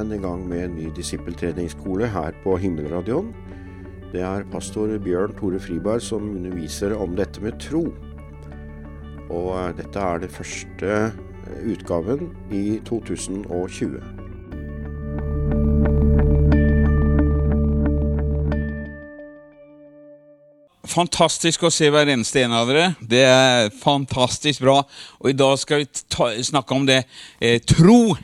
igjen i gang med en ny disippeltreningsskole her på Himmelradioen. Det er pastor Bjørn Tore Friberg som underviser om dette med tro. Og eh, dette er den første eh, utgaven i 2020. Fantastisk å se hver eneste en av dere. Det er fantastisk bra. Og i dag skal vi ta, snakke om det eh, tro.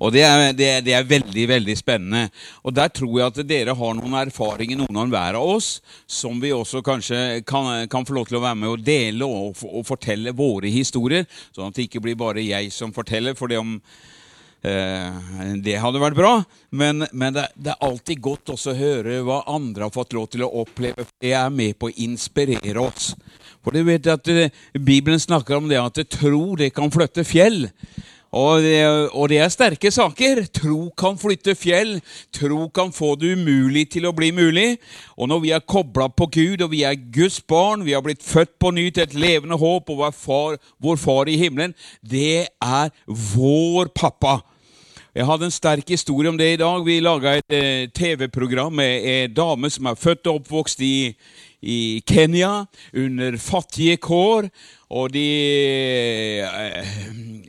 Og det er, det, det er, veldig veldig spennende. Og Der tror jeg at dere har noen erfaringer, noen av hver av oss, som vi også kanskje kan, kan, få lov til å være med og dele og, og fortelle våre historier. Sånn at det ikke blir bare jeg som forteller. for det om Eh, det hadde vært bra, men, men det, det, er alltid godt også å høre hva andre har fått lov til å oppleve. Det er med på å inspirere oss. For du vet at uh, Bibelen snakker om det at tro det kan flytte fjell. Og det, og det, er sterke saker. Tro kan flytte fjell. Tro kan få det umulig til å bli mulig. Og når vi er kobla på Gud, og vi er Guds barn, vi har blitt født på ny til et levende håp, og far, vår far i himmelen, det er vår pappa. Jeg hadde en sterk historie om det i dag. Vi laga et eh, TV-program med en dame som er født og oppvokst i, i Kenya under fattige kår. Og de eh,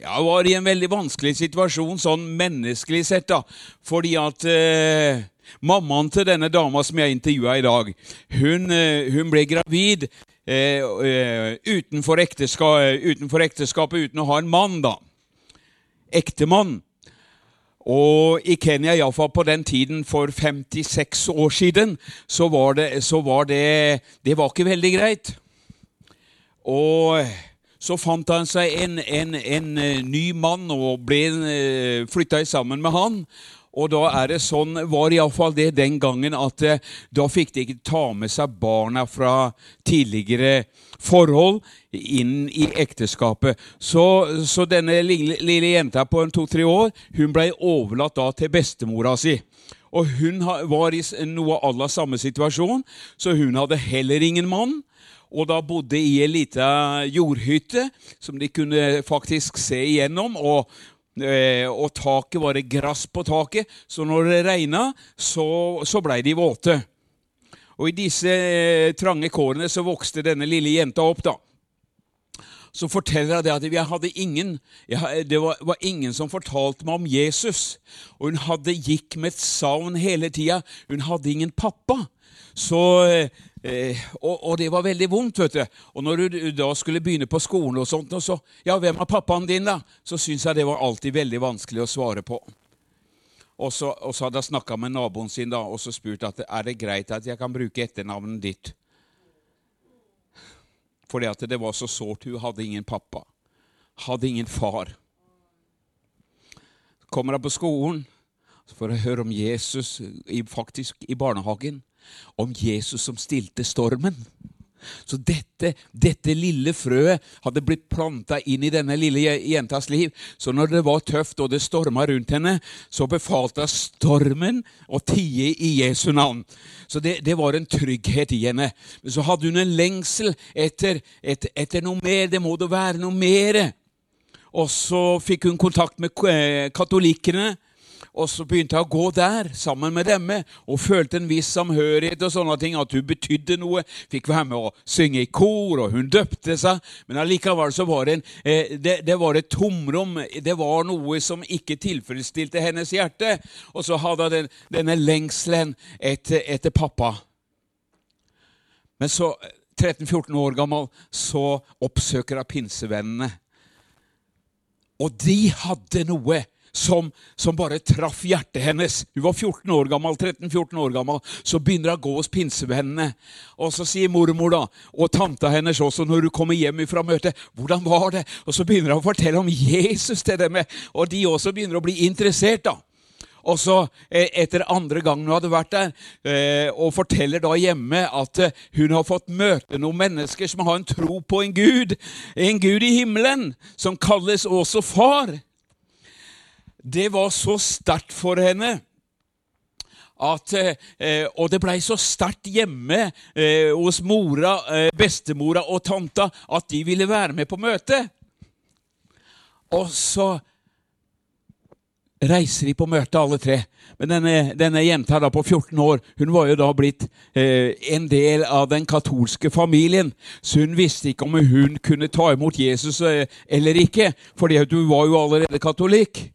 ja, var i en veldig vanskelig situasjon, sånn menneskelig sett, da. Fordi at eh, mammaen til denne dama som jeg intervjua i dag, hun, eh, hun ble gravid eh, eh, utenfor, ekteskap, ekteskapet uten å ha en mann, da. Ektemann. Og i Kenya, iallfall på den tiden for 56 år siden, så var det, så var det Det var ikke veldig greit. Og så fant han seg en, en, en eh, ny mann og ble eh, flytta sammen med han. Og da er det sånn, var iallfall det den gangen, at eh, da fikk de ikke ta med seg barna fra tidligere forhold inn i ekteskapet. Så, så denne lille, lille, jenta på to-tre år hun ble overlatt da til bestemora si. Og hun var i noe aller samme situasjon, så hun hadde heller ingen mann og da bodde i ei lita jordhytte som de kunne faktisk se igjennom. Og Eh, og taket var det gress på taket, så når det regna, så, så blei de våte. Og i disse eh, trange kårene så vokste denne lille jenta opp, da. Så forteller jeg at jeg hadde ingen, jeg, det var, var, ingen som fortalte meg om Jesus. Og hun hadde gikk med et savn hele tida. Hun hadde ingen pappa. Så eh, og, og, det var veldig vondt. vet du. Og når du da skulle begynne på skolen, og sånt, og så Ja, hvem er pappaen din, da? Så syntes jeg det var alltid veldig vanskelig å svare på. Og så, og så hadde jeg snakka med naboen sin da, og så spurt at er det greit at jeg kan bruke etternavnet ditt. Fordi at det var så sårt. Hun hadde ingen pappa. Hadde ingen far. Kommer hun på skolen, for å høre om Jesus faktisk i barnehagen om Jesus som stilte stormen. Så dette, dette lille frøet hadde blitt planta inn i denne lille jentas liv. Så når det var tøft og det storma rundt henne, så befalte hun stormen å tie i Jesu navn. Så det, det, var en trygghet i henne. Men så hadde hun en lengsel etter, etter, etter noe mer. Det må da være noe mer. Og så fikk hun kontakt med eh, katolikkene. Og så begynte jeg å gå der sammen med dem og følte en viss samhørighet og sånne ting. At hun betydde noe. Fikk være med å synge i kor, og hun døpte seg. Men allikevel så var det, en, eh, det, det var et tomrom. Det var noe som ikke tilfredsstilte hennes hjerte. Og så hadde hun denne lengselen etter, etter pappa. Men så, 13-14 år gammel, så oppsøker hun pinsevennene. Og de hadde noe som, som, bare traff hjertet hennes. Hun var 14 år gammel, 13-14 år gammel. Så begynner hun å gå hos pinsevennene. Og så sier mormor da, og tanta hennes også når hun kommer hjem fra møtet, 'Hvordan var det?' Og så begynner hun å fortelle om Jesus til dem, og de også begynner å bli interessert. da. Og så, eh, etter andre gangen hun hadde vært der, eh, og forteller da hjemme at eh, hun har fått møte noen mennesker som har en tro på en Gud, en Gud i himmelen, som kalles også far det var så sterkt for henne. At, eh, og det blei så sterkt hjemme eh, hos mora, eh, bestemora og tanta at de ville være med på møtet. Og så reiser de på møte, alle tre. Men denne, denne jenta da på 14 år hun var jo da blitt eh, en del av den katolske familien. Så hun visste ikke om hun kunne ta imot Jesus eh, eller ikke, fordi hun var jo allerede katolikk.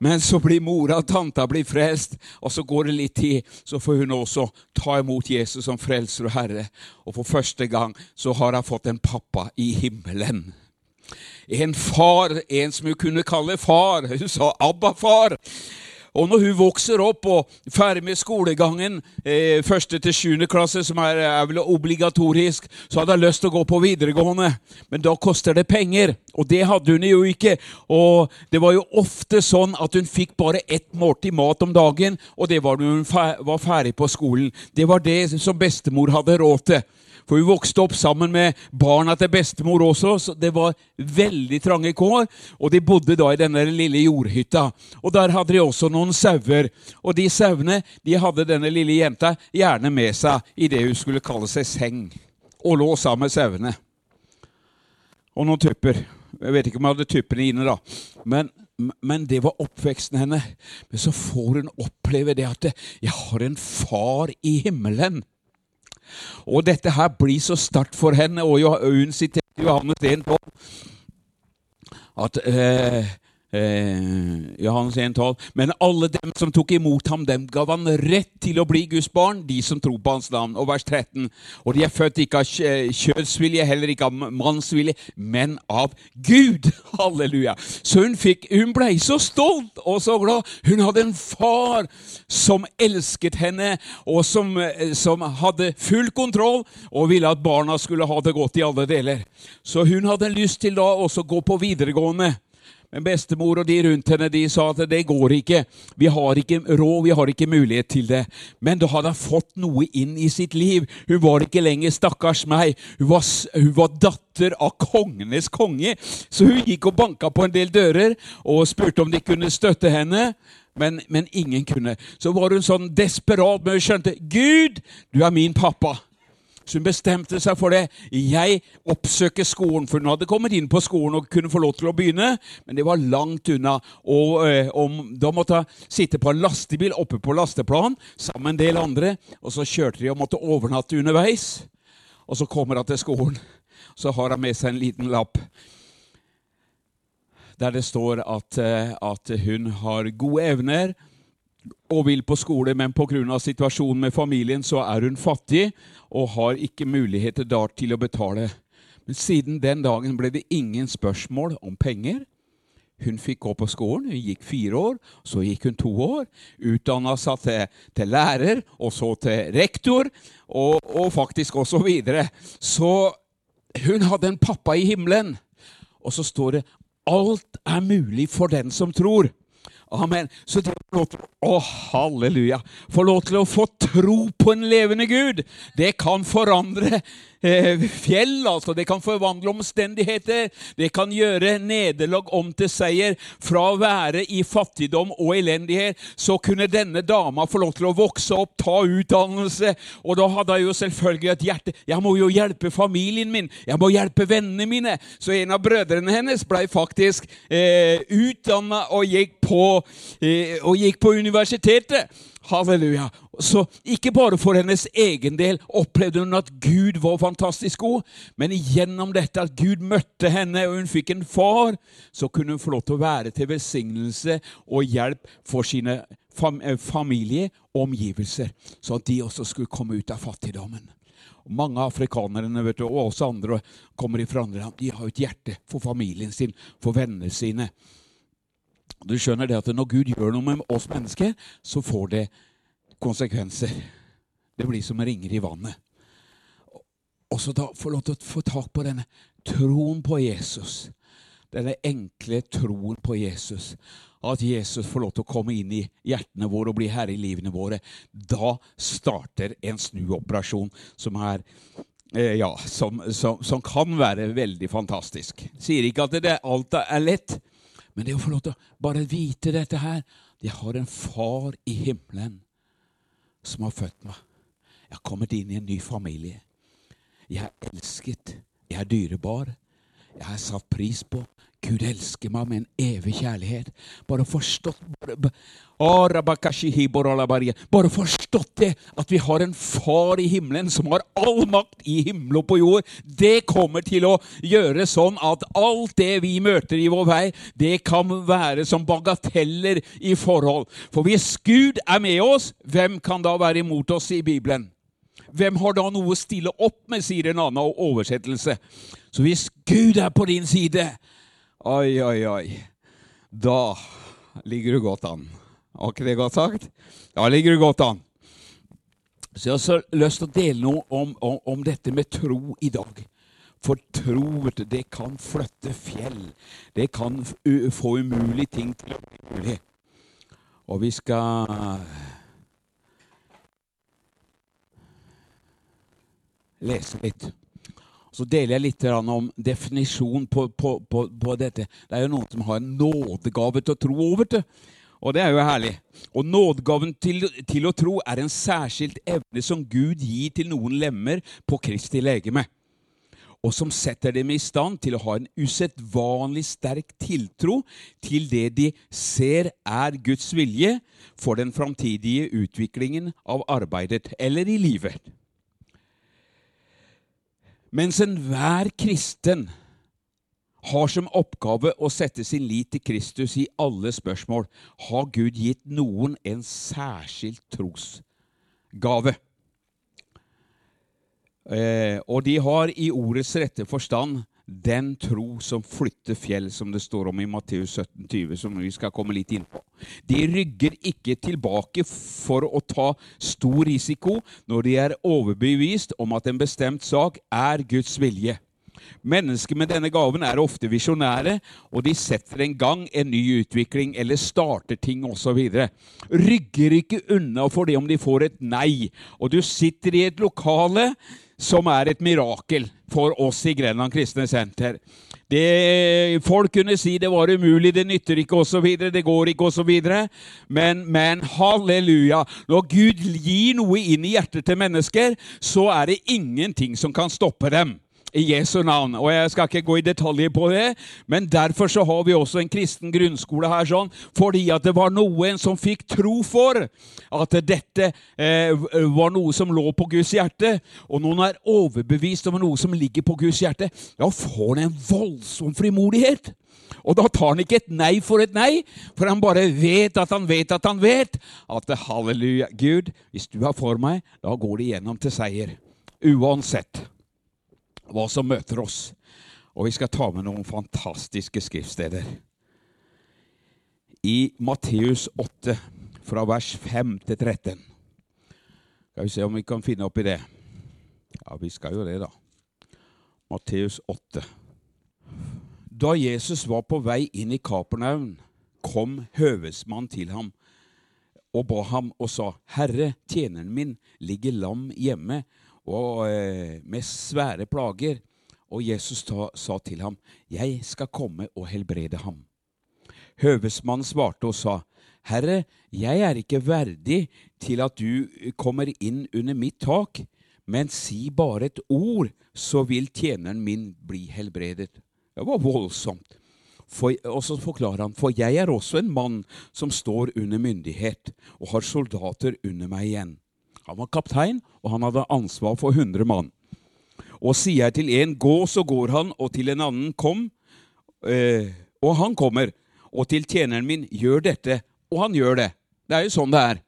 Men så blir mora og tanta blir frelst, og så går det litt tid. Så får hun også ta imot Jesus som frelser og herre. Og for første gang så har hun fått en pappa i himmelen. En far, en som hun kunne kalle far. Hun sa 'Abba, far'. Og når hun vokser opp og ferdig med skolegangen, eh, første til sjuende klasse, som er, er, vel obligatorisk, så hadde hun lyst til å gå på videregående. Men da koster det penger, og det hadde hun jo ikke. Og det var jo ofte sånn at hun fikk bare ett måltid mat om dagen, og det var når hun var ferdig på skolen. Det var det som bestemor hadde råd til. For hun vokste opp sammen med barna til bestemor også, så det var veldig trange kår. Og de bodde da i denne lille jordhytta. Og der hadde de også noen sauer. Og de sauene de hadde denne lille jenta gjerne med seg i det hun skulle kalle seg seng. Og lå sammen med sauene. Og noen tupper. Jeg vet ikke om jeg hadde tuppene inne, da. Men men det var oppveksten henne. Men så får hun oppleve det at 'jeg har en far i himmelen'. Og dette her blir så sterkt for henne, og hun siterte Johannes 1,12 at eh, Eh, Johannes 1,12. Men alle dem som tok imot ham, dem gav han rett til å bli Guds barn, de som tror på hans navn. Og vers 13. Og de er født ikke av kjødsvilje, heller ikke av mannsvilje, men av Gud. Halleluja. Så hun, fikk, hun ble så stolt og så glad. Hun hadde en far som elsket henne, og som, eh, som hadde full kontroll, og ville at barna skulle ha det godt i alle deler. Så hun hadde lyst til da også å gå på videregående. Men bestemor og de rundt henne de sa at det går ikke. Vi har ikke råd, vi har ikke mulighet til det. Men da hadde hun fått noe inn i sitt liv. Hun var ikke lenger 'stakkars meg'. Hun var, hun var datter av kongenes konge. Så hun gikk og banka på en del dører og spurte om de kunne støtte henne. Men, men ingen kunne. Så var hun sånn desperat, men hun skjønte 'Gud, du er min pappa'. Så hun bestemte seg for det. Jeg oppsøker skolen, for hun hadde kommet inn på skolen og kunne få lov til å begynne, men det var langt unna. Og, øh, og Da måtte hun sitte på en lastebil oppe på lasteplan sammen med en del andre. Og så kjørte de og måtte overnatte underveis. Og så kommer hun til skolen. Så har hun med seg en liten lapp der det står at, eh, at hun har gode evner og vil på skole, men pga. situasjonen med familien så er hun fattig og har ikke muligheter da til å betale. Men siden den dagen ble det ingen spørsmål om penger. Hun fikk gå på skolen. Hun gikk fire år, så gikk hun to år. Utdanna seg til, til, lærer, og så til rektor, og, og faktisk også videre. Så hun hadde en pappa i himmelen. Og så står det alt er mulig for den som tror. Amen. Så det å å, halleluja, få lov til å få tro på en levende Gud, det kan forandre fjell. altså Det kan forvandle omstendigheter. Det kan gjøre nederlag om til seier. Fra å være i fattigdom og elendighet, så kunne denne dama få lov til å vokse opp, ta utdannelse. Og da hadde jeg jo selvfølgelig et hjerte. Jeg må jo hjelpe familien min. Jeg må hjelpe vennene mine. Så en av brødrene hennes ble faktisk eh, utdanna og, eh, og gikk på universitetet. Halleluja. Så ikke bare for hennes egen del opplevde hun at Gud var fantastisk god, men gjennom dette at Gud møtte henne, og hun fikk en far, så kunne hun få lov til å være til velsignelse og hjelp for sine fam eh, familie og omgivelser, så at de også skulle komme ut av fattigdommen. Mange afrikanerne vet du, og også andre kommer fra andre land. De har et hjerte for familien sin, for vennene sine. Du skjønner det at Når Gud gjør noe med oss mennesker, så får det konsekvenser. Det blir som ringer i vannet. Og så få lov til å få tak på denne troen på Jesus. Denne enkle troen på Jesus. At Jesus får lov til å komme inn i hjertene våre og bli herre i livene våre. Da starter en snuoperasjon som er eh, ja, som, som, som, kan være veldig fantastisk. Sier ikke at det alt er lett, men det å få lov til å bare vite dette her Jeg har en far i himmelen som har født meg. Jeg har kommet inn i en ny familie. Jeg er elsket. Jeg er dyrebar. Jeg er satt pris på. Gud elsker meg med en evig kjærlighet. Bare forstått bare, bare forstått det, at vi har en far i himmelen som har all makt i himmel og på jord. Det kommer til å gjøre sånn at alt det vi møter i vår vei, det kan være som bagateller i forhold. For hvis Gud er med oss, hvem kan da være imot oss i Bibelen? Hvem har da noe å stille opp med, sier en annen oversettelse. Så hvis Gud er på din side, Oi, oi, oi. Da ligger du godt an. Har ikke det godt sagt? Da ligger du godt an. Så jeg har så lyst til å dele noe om, om, om dette med tro i dag. For tro, det kan flytte fjell. Det kan få umulige ting til å bli mulig. Og vi skal lese litt. Så deler jeg litt om definisjonen på, på, på, på, dette. Det er jo noen som har en nådegave til å tro over til. Og det er jo herlig. Og nådegaven til, til, å tro er en særskilt evne som Gud gir til noen lemmer på Kristi legeme, og som setter dem i stand til å ha en usedvanlig sterk tiltro til det de ser er Guds vilje for den framtidige utviklingen av arbeidet eller i livet. Mens enhver kristen har som oppgave å sette sin lit til Kristus i alle spørsmål, har Gud gitt noen en særskilt trosgave. Eh, og de har i ordets rette forstand den tro som flytter fjell, som det står om i Matteus 17, 20, som vi skal komme litt inn på. De rygger ikke tilbake for å ta stor risiko når de er overbevist om at en bestemt sak er Guds vilje. Mennesker med denne gaven er ofte visjonære, og de setter en gang en ny utvikling eller starter ting osv. Rygger ikke unna for det om de får et nei. Og du sitter i et lokale som er et mirakel for oss i Grenland kristne senter. Det, folk kunne si det var umulig, det nytter ikke osv., det går ikke osv. Men, men halleluja! Når Gud gir noe inn i hjertet til mennesker, så er det ingenting som kan stoppe dem i Jesu navn. Og Jeg skal ikke gå i detaljer på det, men derfor så har vi også en kristen grunnskole her, sånn, fordi at det var noen som fikk tro for at dette eh, var noe som lå på Guds hjerte. Og noen er overbevist om noe som ligger på Guds hjerte, ja, får han en voldsom frimodighet. Og da tar han ikke et nei for et nei, for han bare vet at han vet at han vet at halleluja, Gud, hvis du er for meg, da går det igjennom til seier. Uansett hva som møter oss. Og vi skal ta med noen fantastiske skriftsteder. I Matteus 8, fra vers 5 til 13. Skal vi se om vi kan finne opp i det. Ja, vi skal jo det, da. Matteus 8. Da Jesus var på vei inn i Kapernaum, kom høvesmannen til ham og ba ham og sa, Herre, tjeneren min ligger lam hjemme og eh, med svære plager. Og Jesus ta, sa til ham, 'Jeg skal komme og helbrede ham.' Høvesmannen svarte og sa, 'Herre, jeg er ikke verdig til at du kommer inn under mitt tak.' Men si bare et ord, så vil tjeneren min bli helbredet. Det var voldsomt. For, og så forklarer han, for jeg er også en mann som står under myndighet og har soldater under meg igjen. Han var kaptein, og han hadde ansvar for 100 mann. Og sier jeg til en 'gå', så går han, og til en annen 'kom', eh, og han kommer. Og til tjeneren min 'gjør dette', og han gjør det. Det er jo sånn det er.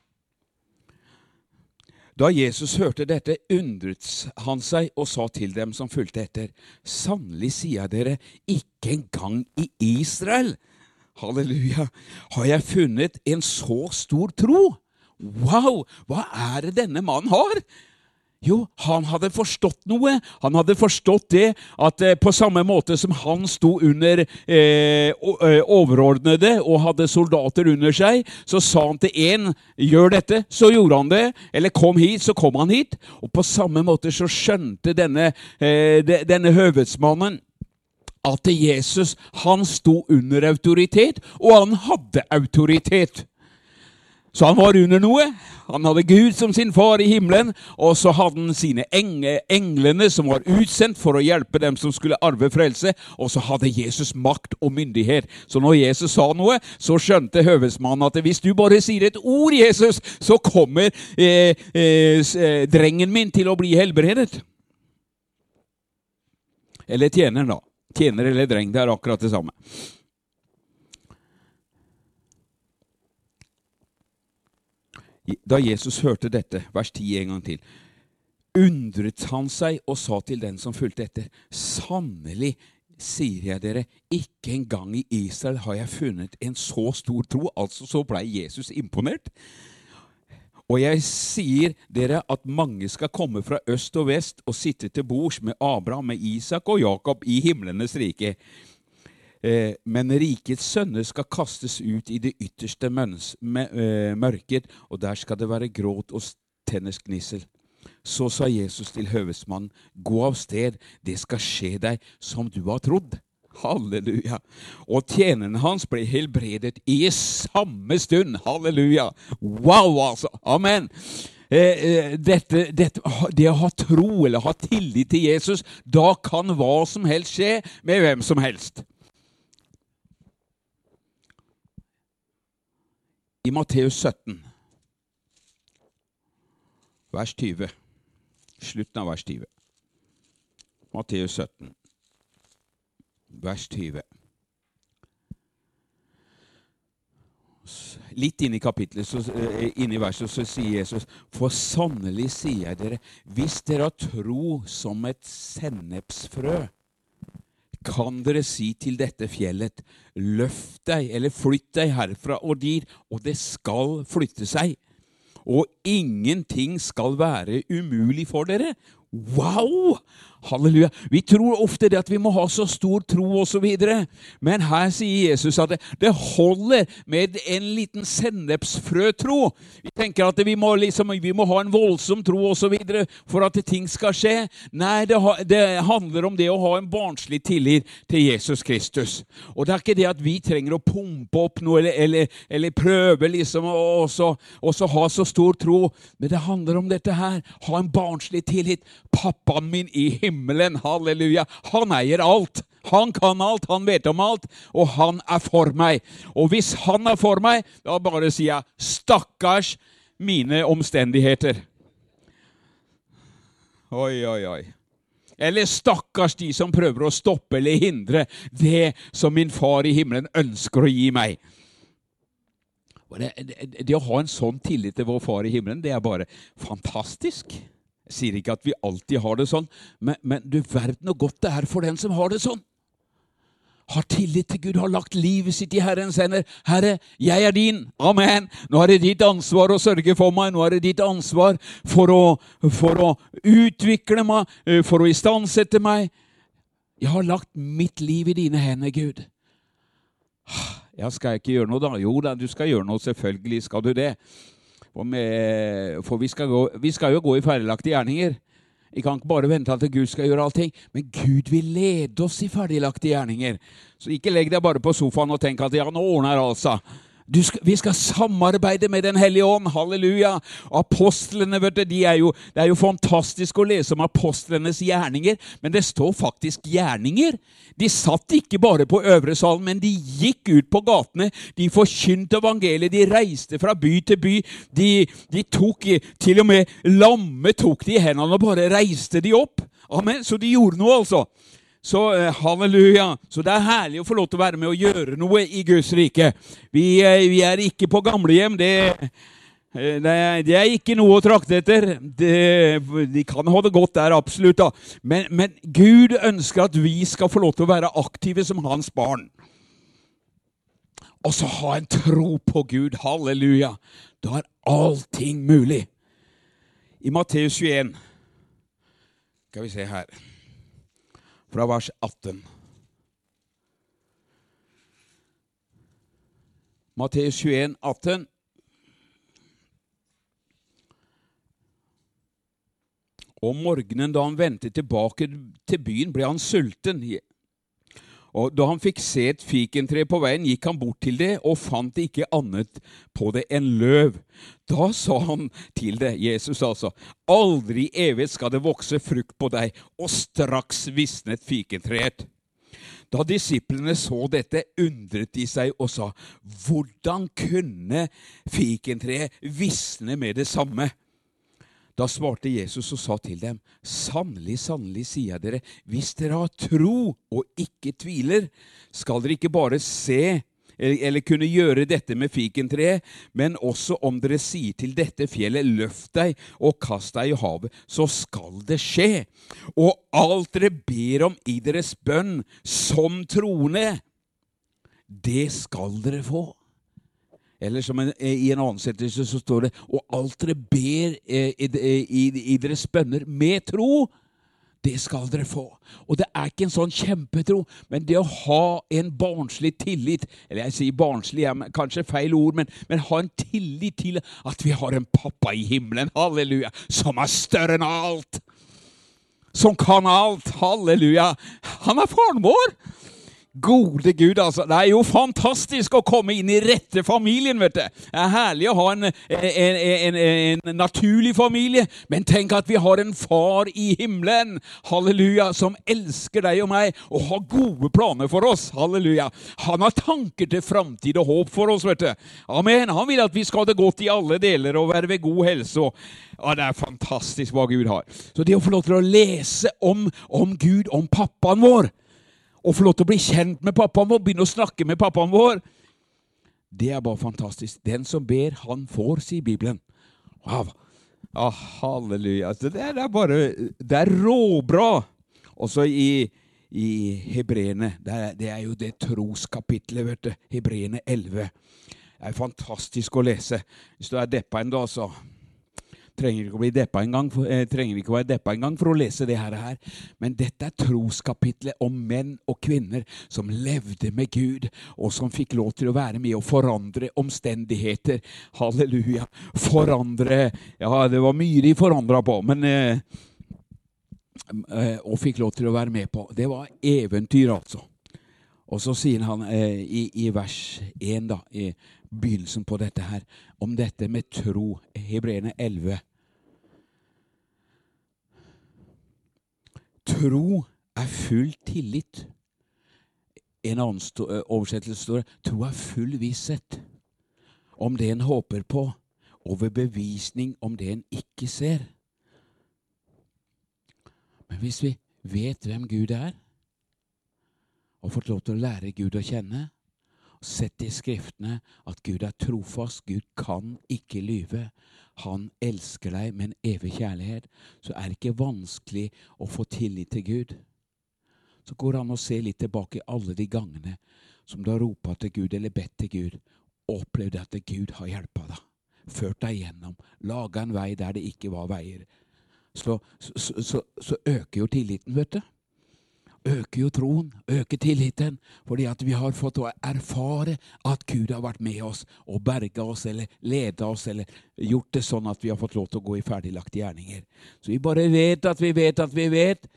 Da Jesus hørte dette, undret han seg og sa til dem som fulgte etter, sannelig sier jeg dere, ikke engang i Israel, halleluja, har jeg funnet en så stor tro. Wow! Hva er det denne mannen har? Jo, han hadde forstått noe. Han hadde forstått det at eh, på samme måte som han sto under eh, eh overordnede og hadde soldater under seg, så sa han til én 'gjør dette', så gjorde han det. Eller 'kom hit', så kom han hit. Og på samme måte så skjønte denne, eh, denne høvedsmannen at Jesus han sto under autoritet, og han hadde autoritet. Så han var under noe. Han hadde Gud som sin far i himmelen, og så hadde han sine englene som var utsendt for å hjelpe dem som skulle arve frelse, og så hadde Jesus makt og myndighet. Så når Jesus sa noe, så skjønte høvesmannen at hvis du bare sier et ord, Jesus, så kommer eh, eh, eh drengen min til å bli helbredet. Eller tjener, da. Tjener eller dreng, det er akkurat det samme. Da Jesus hørte dette, vers 10 en gang til, undret han seg og sa til den som fulgte etter, sannelig sier jeg dere, ikke engang i Israel har jeg funnet en så stor tro. Altså så blei Jesus imponert. Og jeg sier dere at mange skal komme fra øst og vest og sitte til bords med Abraham, med Isak og Jakob i himlenes rike. Eh, men rikets sønner skal kastes ut i det ytterste eh, mørket, og der skal det være gråt og tenners gnissel. Så sa Jesus til høvesmannen, gå av sted, det skal skje deg som du har trodd. Halleluja. Og tjeneren hans ble helbredet i samme stund. Halleluja. Wow, altså. Amen. Eh, dette, dette, det å ha tro eller ha tillit til Jesus, da kan hva som helst skje med hvem som helst. I Matteus 17, vers 20. Slutten av vers 20. Matteus 17, vers 20. Litt inn i kapitlet, så, eh, inn i verset, så sier Jesus.: For sannelig sier jeg dere, hvis dere har tro som et sennepsfrø, kan dere si til dette fjellet, løft deg eller flytt deg herfra og dit, og det skal flytte seg. Og ingenting skal være umulig for dere. Wow! Halleluja. Vi tror ofte det at vi må ha så stor tro osv., men her sier Jesus at det, holder med en liten sennepsfrøtro. Vi tenker at vi må, liksom, vi må ha en voldsom tro osv. for at ting skal skje. Nei, det, det, handler om det å ha en barnslig tillit til Jesus Kristus. Og det er ikke det at vi trenger å pumpe opp noe eller, eller, eller prøve liksom å ha så stor tro, men det handler om dette her. Ha en barnslig tillit. Pappaen min i himmelen himmelen. Halleluja. Han eier alt. Han kan alt, han vet om alt, og han er for meg. Og hvis han er for meg, da bare sier jeg 'stakkars mine omstendigheter'. Oi, oi, oi. Eller stakkars de som prøver å stoppe eller hindre det som min far i himmelen ønsker å gi meg. Det, det, det, å ha en sånn tillit til vår far i himmelen, det er bare fantastisk. Sier ikke at vi alltid har det sånn, men, men du verden hvor godt det er for den som har det sånn. Har tillit til Gud, har lagt livet sitt i Herrens hender. Herre, jeg er din. Amen. Nå er det ditt ansvar å sørge for meg. Nå er det ditt ansvar for å, for å utvikle meg, eh, for å istandsette meg. Jeg har lagt mitt liv i dine hender, Gud. Ja, skal jeg ikke gjøre noe, da? Jo da, du skal gjøre noe. Selvfølgelig skal du det. Med, for vi skal, gå, vi skal, jo gå i ferdiglagte gjerninger. Vi kan ikke bare vente at Gud skal gjøre allting. Men Gud vil lede oss i ferdiglagte gjerninger. Så ikke legg deg bare på sofaen og tenk at ja, nå ordner altså. Skal, vi skal samarbeide med Den hellige ånd. Halleluja. Apostlene, vet du, de er jo, Det er jo fantastisk å lese om apostlenes gjerninger, men det står faktisk gjerninger. De satt ikke bare på øvre salen, men de gikk ut på gatene. De forkynte evangeliet, de reiste fra by til by. De, de tok Til og med lamme tok de i hendene og bare reiste de opp. Amen. Så de gjorde noe, altså. Så eh, halleluja. Så det er herlig å få lov til å være med og gjøre noe i Guds rike. Vi, eh, vi er ikke på gamlehjem. Det, eh, det, det, er ikke noe å trakte etter. Det, de kan ha det godt der, absolutt. da. Men, men Gud ønsker at vi skal få lov til å være aktive som hans barn. Og så ha en tro på Gud. Halleluja. Da er allting mulig. I Matteus 21 Skal vi se her fra vers 18. Matteus 21, 18. Om morgenen da han vendte tilbake til byen, ble han sulten. Og Da han fikk se et fikentre på veien, gikk han bort til det og fant ikke annet på det enn løv. Da sa han til det, Jesus altså, aldri evig skal det vokse frukt på deg, og straks visnet fikentreet. Da disiplene så dette, undret de seg og sa, hvordan kunne fikentreet visne med det samme? Da svarte Jesus og sa til dem, Sannelig, sannelig, sier jeg dere, hvis dere har tro og ikke tviler, skal dere ikke bare se eller kunne gjøre dette med fikentreet, men også om dere sier til dette fjellet, løft deg og kast deg i havet, så skal det skje. Og alt dere ber om i deres bønn, som troende, det skal dere få. Eller som en, i en annen settelse så står det Og alt dere ber eh, i, i, i, deres bønner med tro, det skal dere få. Og det er ikke en sånn kjempetro, men det å ha en barnslig tillit Eller jeg sier barnslig, er kanskje feil ord, men, men ha en tillit til at vi har en pappa i himmelen, halleluja, som er større enn alt. Som kan alt, halleluja. Han er faren vår. Gode Gud, altså. Det er jo fantastisk å komme inn i rette familien, vet du. Det er herlig å ha en, en, en, en, naturlig familie, men tenk at vi har en far i himmelen, halleluja, som elsker deg og meg og har gode planer for oss. Halleluja. Han har tanker til framtid og håp for oss, vet du. Amen. Han vil at vi skal ha det godt i alle deler og være ved god helse. Og, ja, det er fantastisk hva Gud har. Så det å få lov til å lese om, om Gud, om pappaen vår å få lov til å bli kjent med pappaen vår, begynne å snakke med pappaen vår, det er bare fantastisk. Den som ber, han får, sier Bibelen. Wow. Ah, halleluja. Det er bare Det er råbra. Også i, i Hebreene. Det, det er jo det troskapitlet, vet du. Hebreene 11. Det er fantastisk å lese. Hvis du er deppa en dag, så trenger ikke å bli deppa en gang, for, eh, trenger ikke å engang for å lese det her. Men dette er troskapitlet om menn og kvinner som levde med Gud, og som fikk lov til å være med og forandre omstendigheter. Halleluja. Forandre Ja, det var mye de forandra på, men eh, eh, Og fikk lov til å være med på. Det var eventyr, altså. Og så sier han eh, i, i, vers 1, da, i begynnelsen på dette her, om dette med tro. Hebreerne 11. Tro er full tillit. En annen eh, oversettelse står tro er full visshet om det en håper på, og ved bevisning om det en ikke ser. Men hvis vi vet hvem Gud er, og fått lov til å lære Gud å kjenne, sett i Skriftene at Gud er trofast, Gud kan ikke lyve, han elsker deg med en evig kjærlighet, så er det ikke vanskelig å få tillit til Gud. Så går det an å se litt tilbake i alle de gangene som du har ropa til Gud eller bedt til Gud, og opplevd at Gud har hjelpa deg, ført deg gjennom, laga en vei der det ikke var veier. Så, så, så, så øker jo tilliten, vet du øker jo troen, øker tilliten, fordi at vi har fått å erfare at Gud har vært med oss og berga oss eller leda oss eller gjort det sånn at vi har fått lov til å gå i ferdiglagte gjerninger. Så vi bare vet at vi vet at vi vet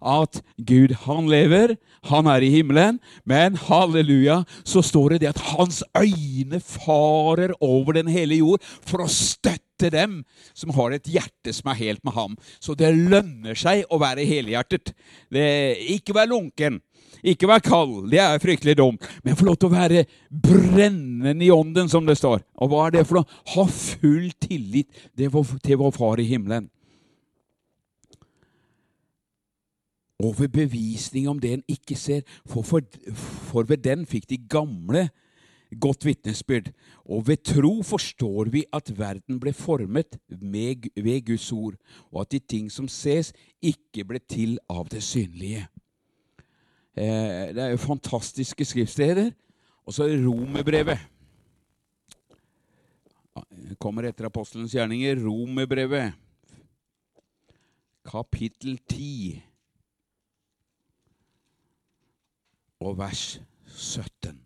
at Gud, han lever, han er i himmelen, men halleluja, så står det det at hans øyne farer over den hele jord for å støtte dem som har et hjerte som er helt med ham. Så det lønner seg å være helhjertet. Det, ikke være lunken. Ikke være kald, det er fryktelig dumt, men få lov til å være brennende i ånden, som det står. Og hva er det for noe? Ha full tillit til vår Far i himmelen. Og ved bevisning om det en ikke ser, for, for, for ved den fikk de gamle godt vitnesbyrd. Og ved tro forstår vi at verden ble formet med, ved Guds ord, og at de ting som ses, ikke ble til av det synlige. Eh, det er jo fantastiske skriftsteder. Og så Romerbrevet. Kommer etter apostelens gjerninger. Romerbrevet, kapittel 10. og vers 17.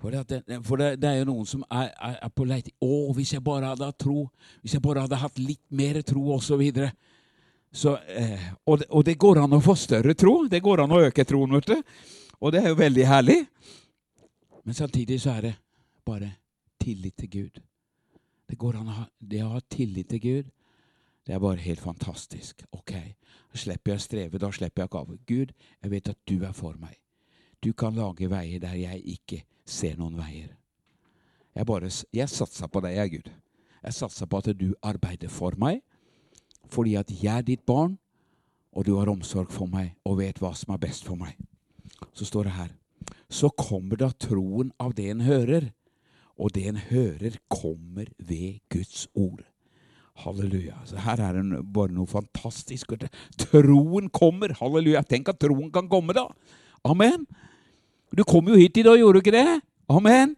For, det, for det, det, er jo noen som er, er, er på leit Å, hvis jeg bare hadde hatt tro, hvis jeg bare hadde hatt litt mer tro, osv. Så, eh, og, og, det, går an å få større tro. Det går an å øke troen, vet du. Og det er jo veldig herlig. Men samtidig så er det bare tillit til Gud. Det går an å ha, det å ha tillit til Gud, det er bare helt fantastisk. Ok, da slipper jeg å streve, da slipper jeg ikke av. Gud, jeg vet at du er for meg. Du kan lage veier der jeg ikke ser noen veier. Jeg bare, jeg satser på deg, jeg, Gud. Jeg satser på at du arbeider for meg fordi at jeg er ditt barn, og du har omsorg for meg og vet hva som er best for meg. Så står det her Så kommer da troen av det en hører, og det en hører, kommer ved Guds ord. Halleluja. Så her er det bare noe fantastisk. Troen kommer. Halleluja. Tenk at troen kan komme, da. Amen. Du kom jo hit i dag, gjorde du ikke det? Amen.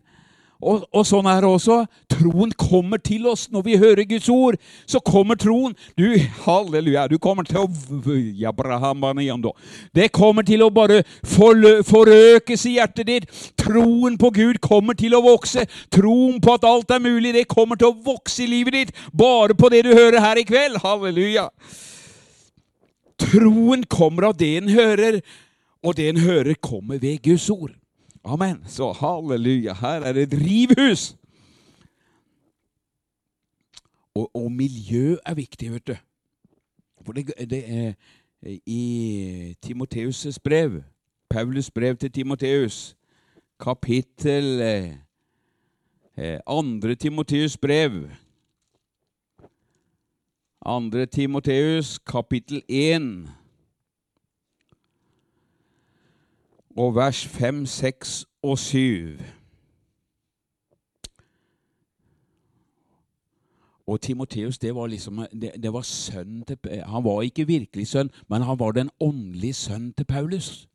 Og, og, sånn er det også. Troen kommer til oss når vi hører Guds ord. Så kommer troen. Du, halleluja, du kommer til å Det kommer til å bare forøkes i hjertet ditt. Troen på Gud kommer til å vokse. Troen på at alt er mulig, det kommer til å vokse i livet ditt bare på det du hører her i kveld. Halleluja. Troen kommer av det en hører, og det en hører, kommer ved Guds ord. Amen. Så halleluja. Her er det drivhus. Og, og miljø er viktig, vet du. For det, det er i Timoteus' brev, Paulus' brev til Timoteus, kapittel eh, Andre Timoteus' brev. Andre Timoteus, kapittel 1. og vers 5, 6 og 7. Og Timoteus det var liksom, det, det var sønnen til Han var ikke virkelig sønn, men han var den åndelige sønnen til Paulus.